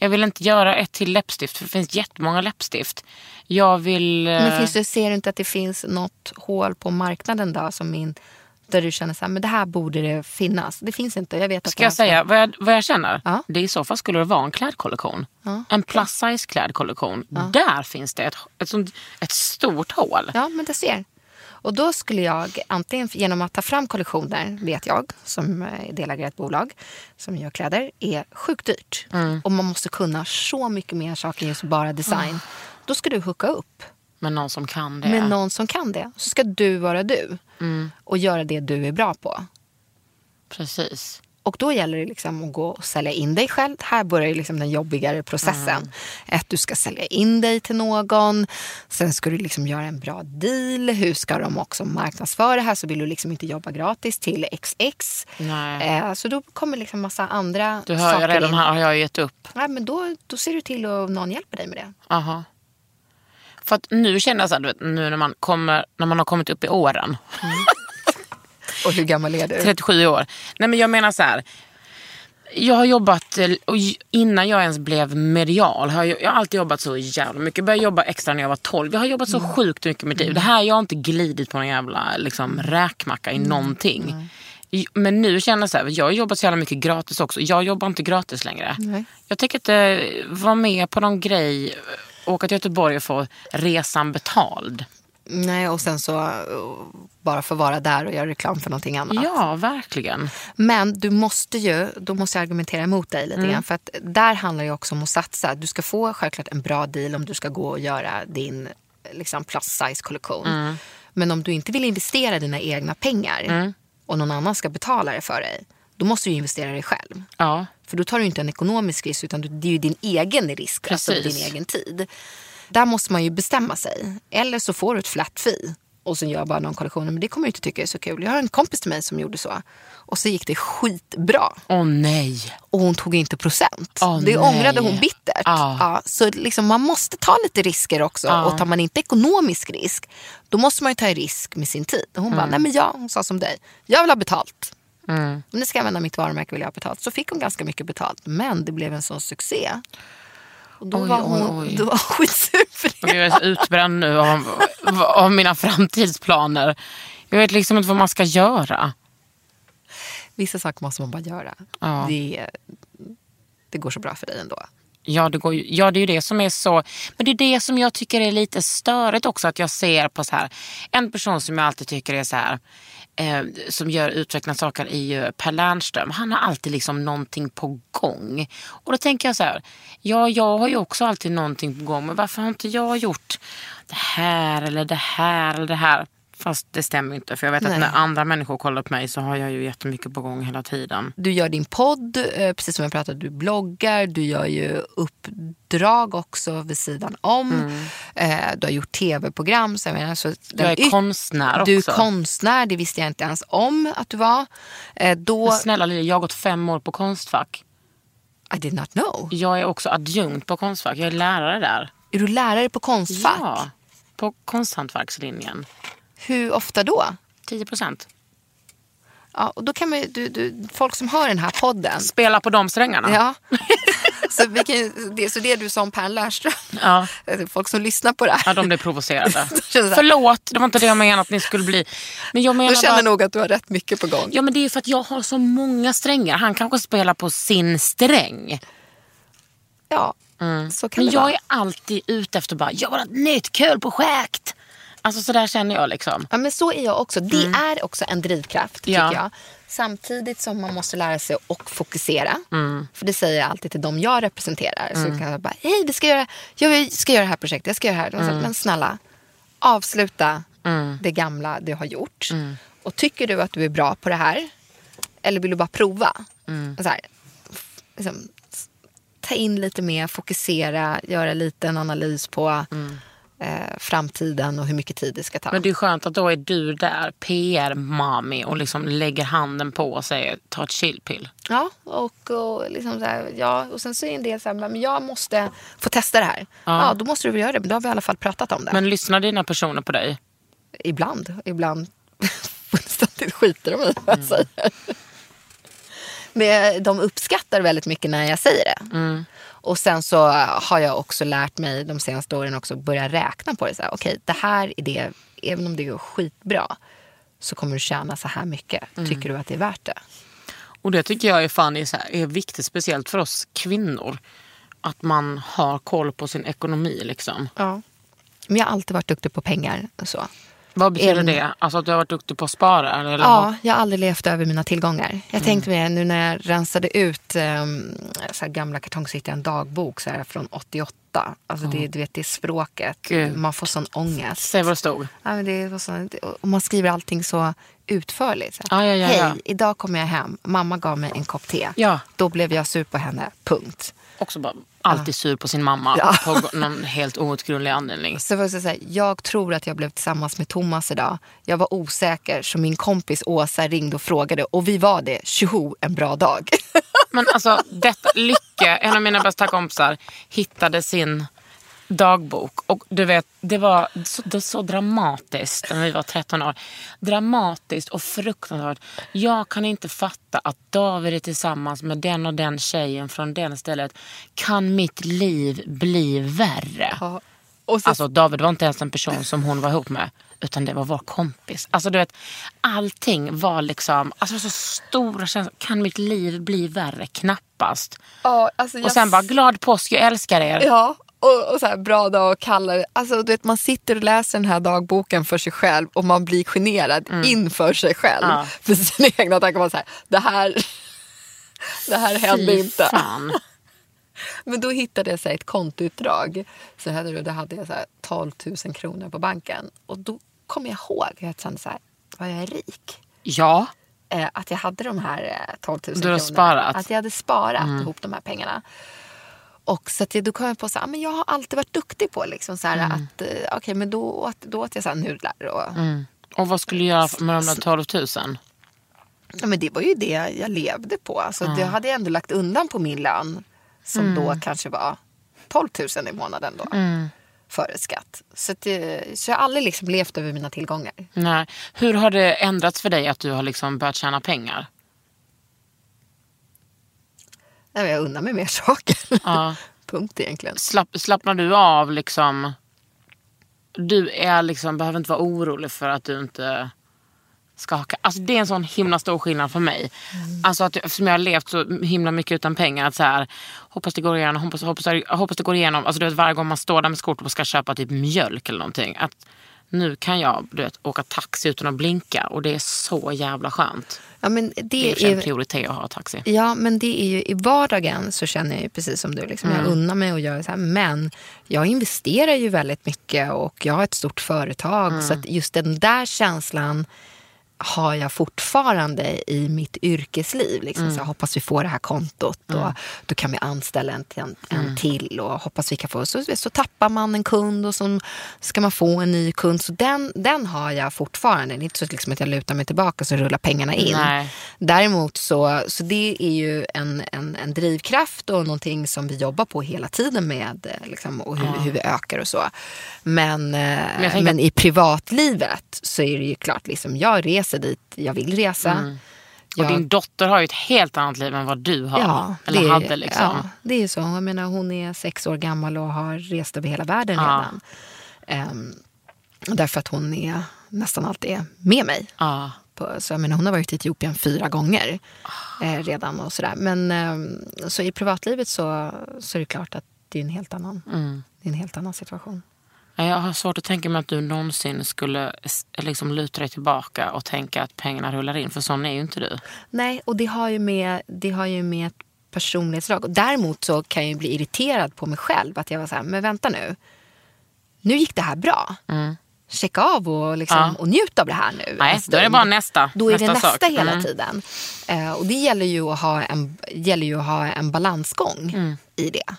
Jag vill inte göra ett till läppstift för det finns jättemånga läppstift. Jag vill... Men eh, finns det, ser du inte att det finns något hål på marknaden då som min, där du känner så här, men det här borde det finnas? Det finns inte. Jag vet att Ska jag säga vad jag, vad jag känner? Ja. Det I så fall skulle det vara en klädkollektion. En plus size klädkollektion. Där finns det ett, ett, ett stort hål. Ja, men det ser. Och då skulle jag antingen genom att ta fram kollektioner, vet jag, som är delägare i ett bolag som gör kläder, är sjukt dyrt. Mm. Och man måste kunna så mycket mer saker än bara design. Då ska du hooka upp Men någon som kan det. med någon som kan det. Så ska du vara du Mm. och göra det du är bra på. Precis. Och då gäller det liksom att gå och sälja in dig själv. Här börjar liksom den jobbigare processen. Att du ska sälja in dig till någon. Sen ska du liksom göra en bra deal. Hur ska de också marknadsföra det här? Så vill du liksom inte jobba gratis till XX. Eh, så då kommer liksom massa andra Du hör saker redan in. här har jag gett upp. Ja, men då, då ser du till att någon hjälper dig med det. Aha. För att nu känner jag så här, du vet, nu när man, kommer, när man har kommit upp i åren. Och hur gammal är du? 37 år. Nej men jag menar så här. Jag har jobbat, eh, och innan jag ens blev medial, har jag, jag har alltid jobbat så jävla mycket. Jag började jobba extra när jag var 12. Jag har jobbat så sjukt mycket i mitt liv. Det här, jag har inte glidit på någon jävla liksom, räkmacka i någonting. I- Men nu känner jag så här, jag har jobbat så jävla mycket gratis också. Jag jobbar inte gratis längre. Jag tänker inte vara med på någon grej, åka till Göteborg och få resan betald. Nej, och sen så uh, bara få vara där och göra reklam för någonting annat. Ja, verkligen. Men du måste ju, då måste jag argumentera emot dig lite Mm. grann. För att där handlar det också om att satsa. Du ska få självklart en bra deal om du ska gå och göra din liksom, plus size kollektion. Mm. Men om du inte vill investera dina egna pengar Mm. och någon annan ska betala det för dig. Då måste du investera dig själv. Ja. För då tar du inte en ekonomisk risk utan du- det är ju din egen risk, alltså Precis. din egen tid. Där måste man ju bestämma sig. Eller så får du ett flat fee och så gör bara någon kollektion. Men det kommer du inte tycka är så kul. Jag har en kompis till mig som gjorde så. Och så gick det skitbra. Åh nej. Och hon tog inte procent. Åh, det nej. ångrade hon bittert. Ja. Ja, så liksom, man måste ta lite risker också. Ja. Och tar man inte ekonomisk risk, då måste man ju ta risk med sin tid. Och hon Mm. bara, nej men jag, hon sa som dig, jag vill ha betalt. Om ni ska använda mitt varumärke vill jag ha betalt. Så fick hon ganska mycket betalt. Men det blev en sån succé. Och då, Oj, var oj, hon, oj. då var hon skitsur för det. Jag är så utbränd nu av, av mina framtidsplaner. Jag vet liksom inte vad man ska göra. Vissa saker måste man bara göra. Ja. Det, det går så bra för dig ändå. Ja det, går ju, ja, det är ju det som är så... Men det är det som jag tycker är lite störigt också. Att jag ser på så här... En person som jag alltid tycker är så här... Eh, som gör utvecklande saker är ju Per Lernström. Han har alltid liksom någonting på gång. Och då tänker jag så här... Ja, jag har ju också alltid någonting på gång. Men varför har inte jag gjort det här eller det här eller det här? Fast det stämmer inte. För jag vet Nej. att när andra människor kollar på mig så har jag ju jättemycket på gång hela tiden. Du gör din podd, eh, precis som jag pratade, du bloggar, du gör ju uppdrag också vid sidan om. Eh, Du har gjort tv-program. Så jag, menar, så Mm. Jag är konstnär Du är också. konstnär, det visste jag inte ens om att du var. Eh, Då, Men Snälla Lili, jag har gått fem år på Konstfack. I did not know. Jag är också adjunkt på Konstfack. Jag är lärare där. Är du lärare på Konstfack? Ja, på konsthantverkslinjen. Hur ofta då? 10 procent. Ja, och då kan man, du, du, folk som hör den här podden. Spela på de strängarna. Ja. så, vi kan, det, så det du sa om Per Lernström. Ja. Folk som lyssnar på det här. Ja, de blir provocerade. Förlåt, det var inte det jag menade att ni skulle bli. Men jag menar De känner bara... nog att du har rätt mycket på gång. Ja, men det är för att jag har så många strängar. Han kanske spelar på sin sträng. Ja, så kan Men det jag vara. är alltid ute efter bara, jag vill ha ett nytt kul projekt. Alltså så där känner jag liksom. Ja, men så är jag också. Det är också en drivkraft, tycker Ja. jag. Samtidigt som man måste lära sig att fokusera. För det säger jag alltid till dem jag representerar. Så kan jag bara, hej, vi ska göra, jag ska göra det här projektet, jag ska göra det här. Men snälla, avsluta det gamla du har gjort. Och tycker du att du är bra på det här, eller vill du bara prova? Så här, liksom, ta in lite mer, fokusera, göra lite en analys på eh, framtiden och hur mycket tid det ska ta. Men det är skönt att då är du där, PR-mami och liksom lägger handen på och säger ta ett chillpill. Ja, och, och, liksom så här, ja, och sen så är en del så här, men jag måste få testa det här. Ja. då måste du väl göra det, men då har vi i alla fall pratat om det. Men lyssnar dina personer på dig? Ibland, ibland fullständigt skiter de i vad jag säger. Men de uppskattar väldigt mycket när jag säger det. Och sen så har jag också lärt mig de senaste åren också börja räkna på det. Okej, det här är det, även om det går skitbra så kommer du tjäna så här mycket. Tycker du att det är värt det? Och det tycker jag är, fan är, så här, är viktigt, speciellt för oss kvinnor. Att man har koll på sin ekonomi. Liksom. Ja. Men jag har alltid varit duktig på pengar. och Så. Vad betyder Även- det? Alltså att du har varit duktig på att spara? Eller Ja, jag har aldrig levt över mina tillgångar. Jag tänkte mig nu när jag rensade ut um, så gamla jag en dagbok så här, från 88. Alltså det, du vet, det är språket. Gud. Man får sån ångest. Säg vad det stod. Ja, men det var så, och man skriver allting så utförligt. Så här, Ja, ja, ja, Hej, ja. idag kom jag hem. Mamma gav mig en kopp te. Ja. Då blev jag sur på henne. Punkt. Också bara alltid sur på sin mamma Ja. på någon helt outgrundlig anledning. Så så här, jag tror att jag blev tillsammans med Thomas idag. Jag var osäker så min kompis Åsa ringde och frågade och vi var det. Tjoho, en bra dag. Men alltså, detta, Lycke, en av mina bästa kompisar, hittade sin dagbok. Och du vet, det var så, det var så dramatiskt när vi var 13 år. Dramatiskt och fruktansvärt. Jag kan inte fatta att David är tillsammans med den och den tjejen från det stället. Kan mitt liv bli värre? Ja. Och så, Alltså David var inte ens en person som hon var ihop med. Utan det var vår kompis. Alltså du vet, allting var liksom, alltså så stora känslor. Kan mitt liv bli värre? Knappast. ja, alltså jag Och sen bara, glad påsk, jag älskar er. Ja, och, och så här, bra dag och kallare. Alltså, du vet, man sitter och läser den här dagboken för sig själv och man blir generad inför sig själv. Mm. Ja. För sina egna tankar. Man så här, det här, det här hände Fy inte. fan. Men då hittade jag så här, ett kontoutdrag. Så hade, då hade jag så här, 12 000 kronor på banken. Och då kom jag ihåg att jag kände så här, vad jag är rik. Ja, Eh, att jag hade de här eh, 12 000 Du har kronorna. sparat. Mm. Att jag hade sparat ihop de här pengarna. Och så att jag, då kom jag på att men jag har alltid varit duktig på liksom, så här, Mm. att eh, okej men då åt, då åt jag så här nudlar. Och, och vad skulle du göra med de där 12 000? ja, men det var ju det jag levde på. Alltså, Det hade jag ändå lagt undan på min lön. Som Mm. då kanske var 12 000 i månaden då. Före skatt. Så, det- så jag har aldrig liksom levt över mina tillgångar. Nej. Hur har det ändrats för dig att du har liksom börjat tjäna pengar? Nej, Jag unnar mig mer saker. Ja. Punkt egentligen. Slapp, slappnar du av liksom? Du är liksom, behöver inte vara orolig för att du inte ska ha... Alltså det är en sån himla stor skillnad för mig. Alltså att, eftersom jag har levt så himla mycket utan pengar. Att så här, hoppas det går igenom, hoppas, hoppas, hoppas det går igenom. Alltså du vet, varje gång man står där med skort och ska köpa typ mjölk eller någonting. Att nu kan jag du vet, åka taxi utan att blinka och det är så jävla skönt. Ja, men Det är det för sig en är, prioritet att ha taxi. Ja, men det är ju i vardagen så känner jag ju precis som du. Liksom, Jag unnar mig och gör så här. Men jag investerar ju väldigt mycket och jag har ett stort företag. Så att just den där känslan har jag fortfarande i mitt yrkesliv. Liksom. Så jag hoppas vi får det här kontot och då kan vi anställa en, en, en till och hoppas vi kan få. Så, så tappar man en kund och så ska man få en ny kund. Så den, den har jag fortfarande. Det är inte så liksom att jag lutar mig tillbaka och så rullar pengarna in. Nej. Däremot så, så det är ju en, en, en drivkraft och någonting som vi jobbar på hela tiden med eh, liksom, och hur, hur vi ökar och så. Men, men, jag men, att- i privatlivet så är det ju klart, liksom, jag reser dit jag vill resa. Och Jag- din dotter har ju ett helt annat liv än vad du har. Ja, eller det är, hade liksom. Ja, det är så. Jag menar, hon är sex år gammal och har rest över hela världen Ja. redan. Ehm, därför att hon är nästan alltid med mig. Ja. På, så jag menar, hon har varit i Etiopien fyra gånger eh, redan. och sådär. Men ehm, så i privatlivet så, så är det klart att det är en helt annan, Mm. en helt annan situation. Ja, Jag har svårt att tänka mig att du någonsin skulle liksom luta dig tillbaka och tänka att pengarna rullar in. För sån är ju inte du. Nej, och det har ju med, det har ju med ett personlighetsdrag. Och däremot så kan jag ju bli irriterad på mig själv. Att jag var så här, men vänta nu. Nu gick det här bra. Checka av och, liksom, Mm. Ja. och njut av det här nu. Nej, en då är det bara nästa. Då är det nästa nästa sak. hela Mm. tiden. Eh, och det gäller ju att ha en, gäller ju att ha en balansgång Mm. i det.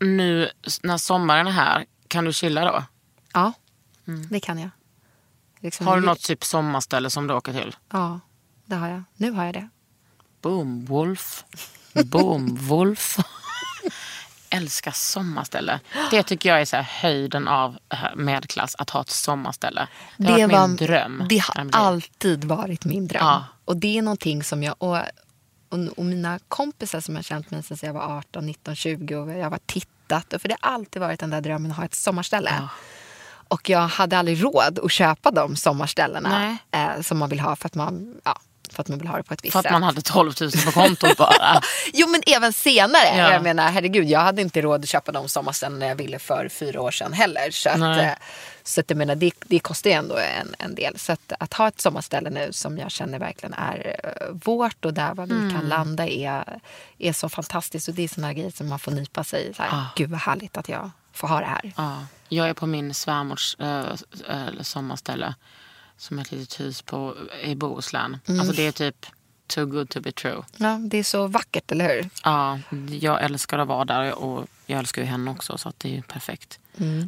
Nu när sommaren är här, kan du chilla då? Ja, det kan jag. Liksom, Mm. Har du något typ sommarställe som du åker till? Ja, det har jag. Nu har jag det. Boom, Wolf. Boom, Wolf. Älskar sommarställe. Det tycker jag är så höjden av eh, medelklass, att ha ett sommarställe. Det har varit min dröm. Det har alltid varit min dröm. Ja. Och det är någonting som jag... Och, och, och mina kompisar som har känt med sedan jag var 18, 19, 20 och jag var tittat. Och för det har alltid varit den där drömmen att ha ett sommarställe. Och jag hade aldrig råd att köpa de sommarställena eh, som man vill ha för att man, ja, för att man vill ha det på ett visst För att sätt. man hade 12 000 på kontot bara. Jo men även senare. Ja. Jag menar herregud jag hade inte råd att köpa de sommarställena jag ville för fyra år sedan heller. Så, att, eh, så att jag menar det, det kostar ju ändå en, en del. Så att, att ha ett sommarställe nu som jag känner verkligen är eh, vårt och där vad vi Mm. kan landa är, är så fantastiskt. Och det är såna grejer som man får nypa sig i. Så här, Gud vad härligt att jag får ha det här. Ja, jag är på min svärmors äh, äh, sommarställe. Som är ett litet hus på, i Bohuslän. Mm. Alltså det är typ too good to be true. Ja, det är så vackert, eller hur? Ja, jag älskar att vara där och jag älskar ju henne också så att det är ju perfekt.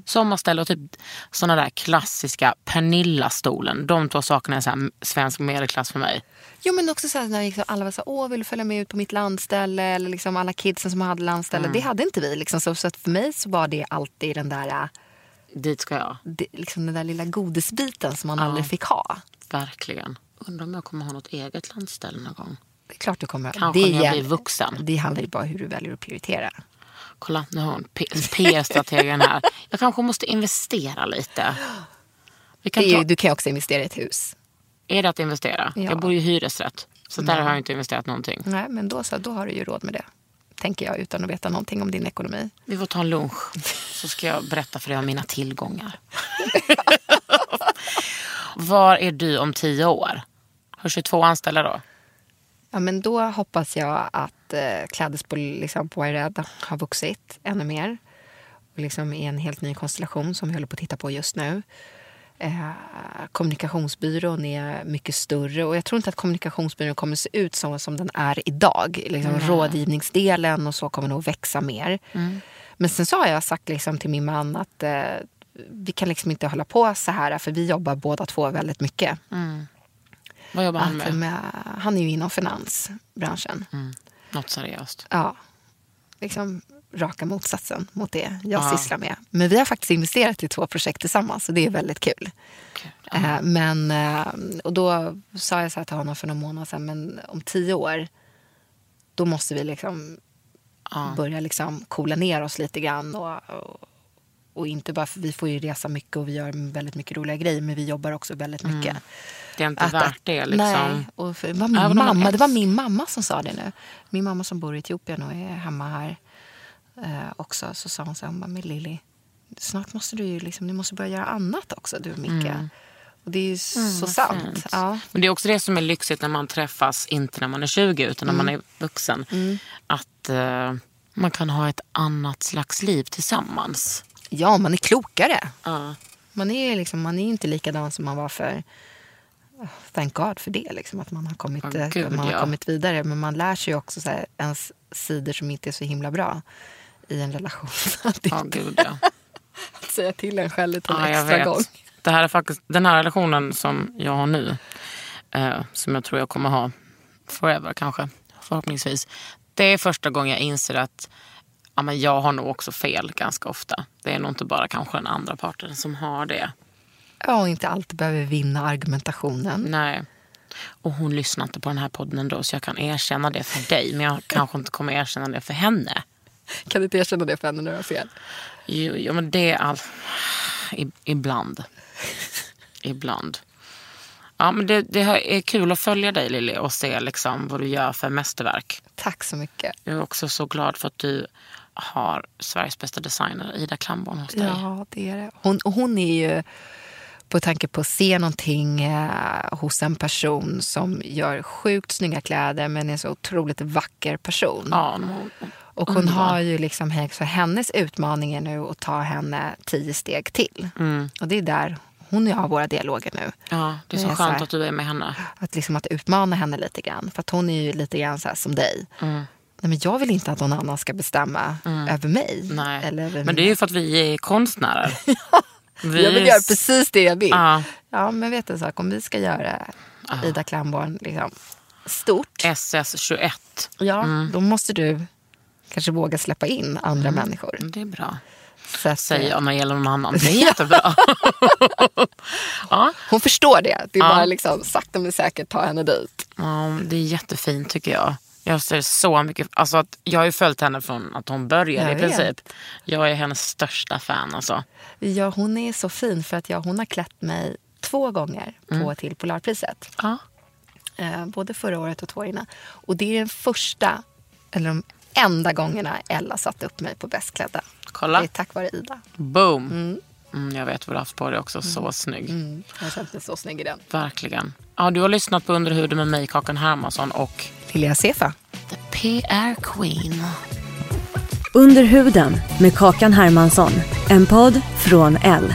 Sommarställe och typ såna där klassiska Pernilla-stolen. De två sakerna är så här svensk medelklass för mig. Jo men också så här, när liksom alla var så här, åh vill du följa med ut på mitt landställe? Eller liksom alla kidsen som hade landställe. Det hade inte vi. Liksom. Så, så för mig så var det alltid den där, äh, Dit ska jag. det, liksom den där lilla godisbiten som man aldrig fick ha. Verkligen. Undrar om jag kommer ha något eget landställe någon gång. Det är klart du kommer Kanske det när jag blir vuxen. Det handlar ju bara om hur du väljer att prioritera. Kolla, nu har hon PR-strategen här. Jag kanske måste investera lite. Kan ta, du kan också investera i ett hus. är det att investera? Ja. Jag bor ju i hyresrätt. Så där har jag inte investerat någonting. Nej, men då, så, då har du ju råd med det. Tänker jag utan att veta någonting om din ekonomi. Vi får ta en lunch. Så ska jag berätta för dig om mina tillgångar. Var är du om tio år? Har 22 anställda då? Ja, men då hoppas jag att eh, klädesbol liksom, på Ired har vuxit ännu mer. Och liksom i en helt ny konstellation som vi håller på att titta på just nu. Eh, kommunikationsbyrån är mycket större och jag tror inte att kommunikationsbyrån kommer se ut så som den är idag. Liksom, Rådgivningsdelen och så kommer nog växa mer. Men sen så har jag sagt liksom till min man att eh, vi kan liksom inte hålla på så här för vi jobbar båda två väldigt mycket. Vad jobbar han Att, med? med, han är ju inom finansbranschen. Något seriöst? Ja, liksom raka motsatsen mot det jag Ja. sysslar med. Men vi har faktiskt investerat i två projekt tillsammans och det är väldigt kul. Eh, Men, eh, och då sa jag så här till honom för några månader sedan, men om tio år då måste vi liksom börja liksom coola ner oss lite grann. Och, och, och inte bara för vi får ju resa mycket och vi gör väldigt mycket roliga grejer men vi jobbar också väldigt mycket. Det är inte värt det liksom. Nej, och för, var min mamma, det var min mamma som sa det nu. Min mamma som bor i Etiopien och är hemma här eh, också. Så sa hon så här, hon bara, men Lili, snart måste du ju liksom, du måste börja göra annat också du och Micke. Och det är ju så sant. Ja. Men det är också det som är lyxigt när man träffas, inte när man är 20 utan när man Mm. är vuxen. Att eh, man kan ha ett annat slags liv tillsammans. Ja, man är klokare. Ja. Man är, liksom, man är inte likadan som man var för Thank God för det, liksom, att man har kommit, eh, gud, man har ja. kommit vidare. Men man lär sig också så här, ens sidor som inte är så himla bra i en relation. Att inte gud ja. säga till en själv lite ja extra gång. Det här är faktiskt, den här relationen som jag har nu, eh, som jag tror jag kommer ha forever kanske, förhoppningsvis. Det är första gången jag inser att ja, men jag har nog också fel ganska ofta. Det är nog inte bara kanske den andra parten som har det. Ja, och inte alltid behöver vinna argumentationen. Nej. Och hon lyssnar inte på den här podden ändå så jag kan erkänna det för dig. Men jag kanske inte kommer erkänna det för henne. Kan du inte erkänna det för henne när du har fel? Jo, jo men det är all... I, ibland. Ibland. Ja, men det, det är kul att följa dig Lili och se liksom vad du gör för mästerverk. Tack så mycket. Jag är också så glad för att du har Sveriges bästa designer Ida Klamborn hos dig. Ja, det är det. Hon, hon är ju på tanke på att se någonting eh, hos en person som gör sjukt snygga kläder men är en så otroligt vacker person. Ja, hon- och hon underbar. har ju liksom, så hennes utmaning är nu att ta henne tio steg till. Och det är där hon och jag har våra dialoger nu. ja, det är så Det är så skönt här- att du är med henne. Att, liksom att utmana henne lite grann. För att hon är ju lite grann så som dig. Nej, men jag vill inte att någon annan ska bestämma över mig. Nej. Eller över Men det är ju för att vi är konstnärer. Vi Jag vill är göra precis det jag vill. Ja. Ja, men vet du en sak? Om vi ska göra Ida Klamborn liksom, stort, SS21. ja, då måste du kanske våga släppa in andra människor. Det är bra. Så att, Säger eh, det gäller någon annan. Det är jättebra. ja, Hon förstår det. Det är Ja. bara liksom, sakta men säkert ta henne dit. ja, det är jättefint tycker jag. Jag ser så mycket, alltså att jag har ju följt henne från att hon började i princip. Jag är hennes största fan alltså. Ja, hon är så fin för att jag, hon har klätt mig två gånger på till Polarpriset. Ja. Eh, både förra året och två år innan. Och det är den första, eller de enda gångerna Ella satte upp mig på bästklädda. Kolla. Det är tack vare Ida. Boom. Mm, jag vet vad du har haft på dig också. Så snygg. Mm, jag känt mig så snygg i den. Verkligen. Ja, du har lyssnat på Under huden med mig, Kakan Hermansson och Lilja Sefa. The PR Queen. Under huden med Kakan Hermansson. En podd från L.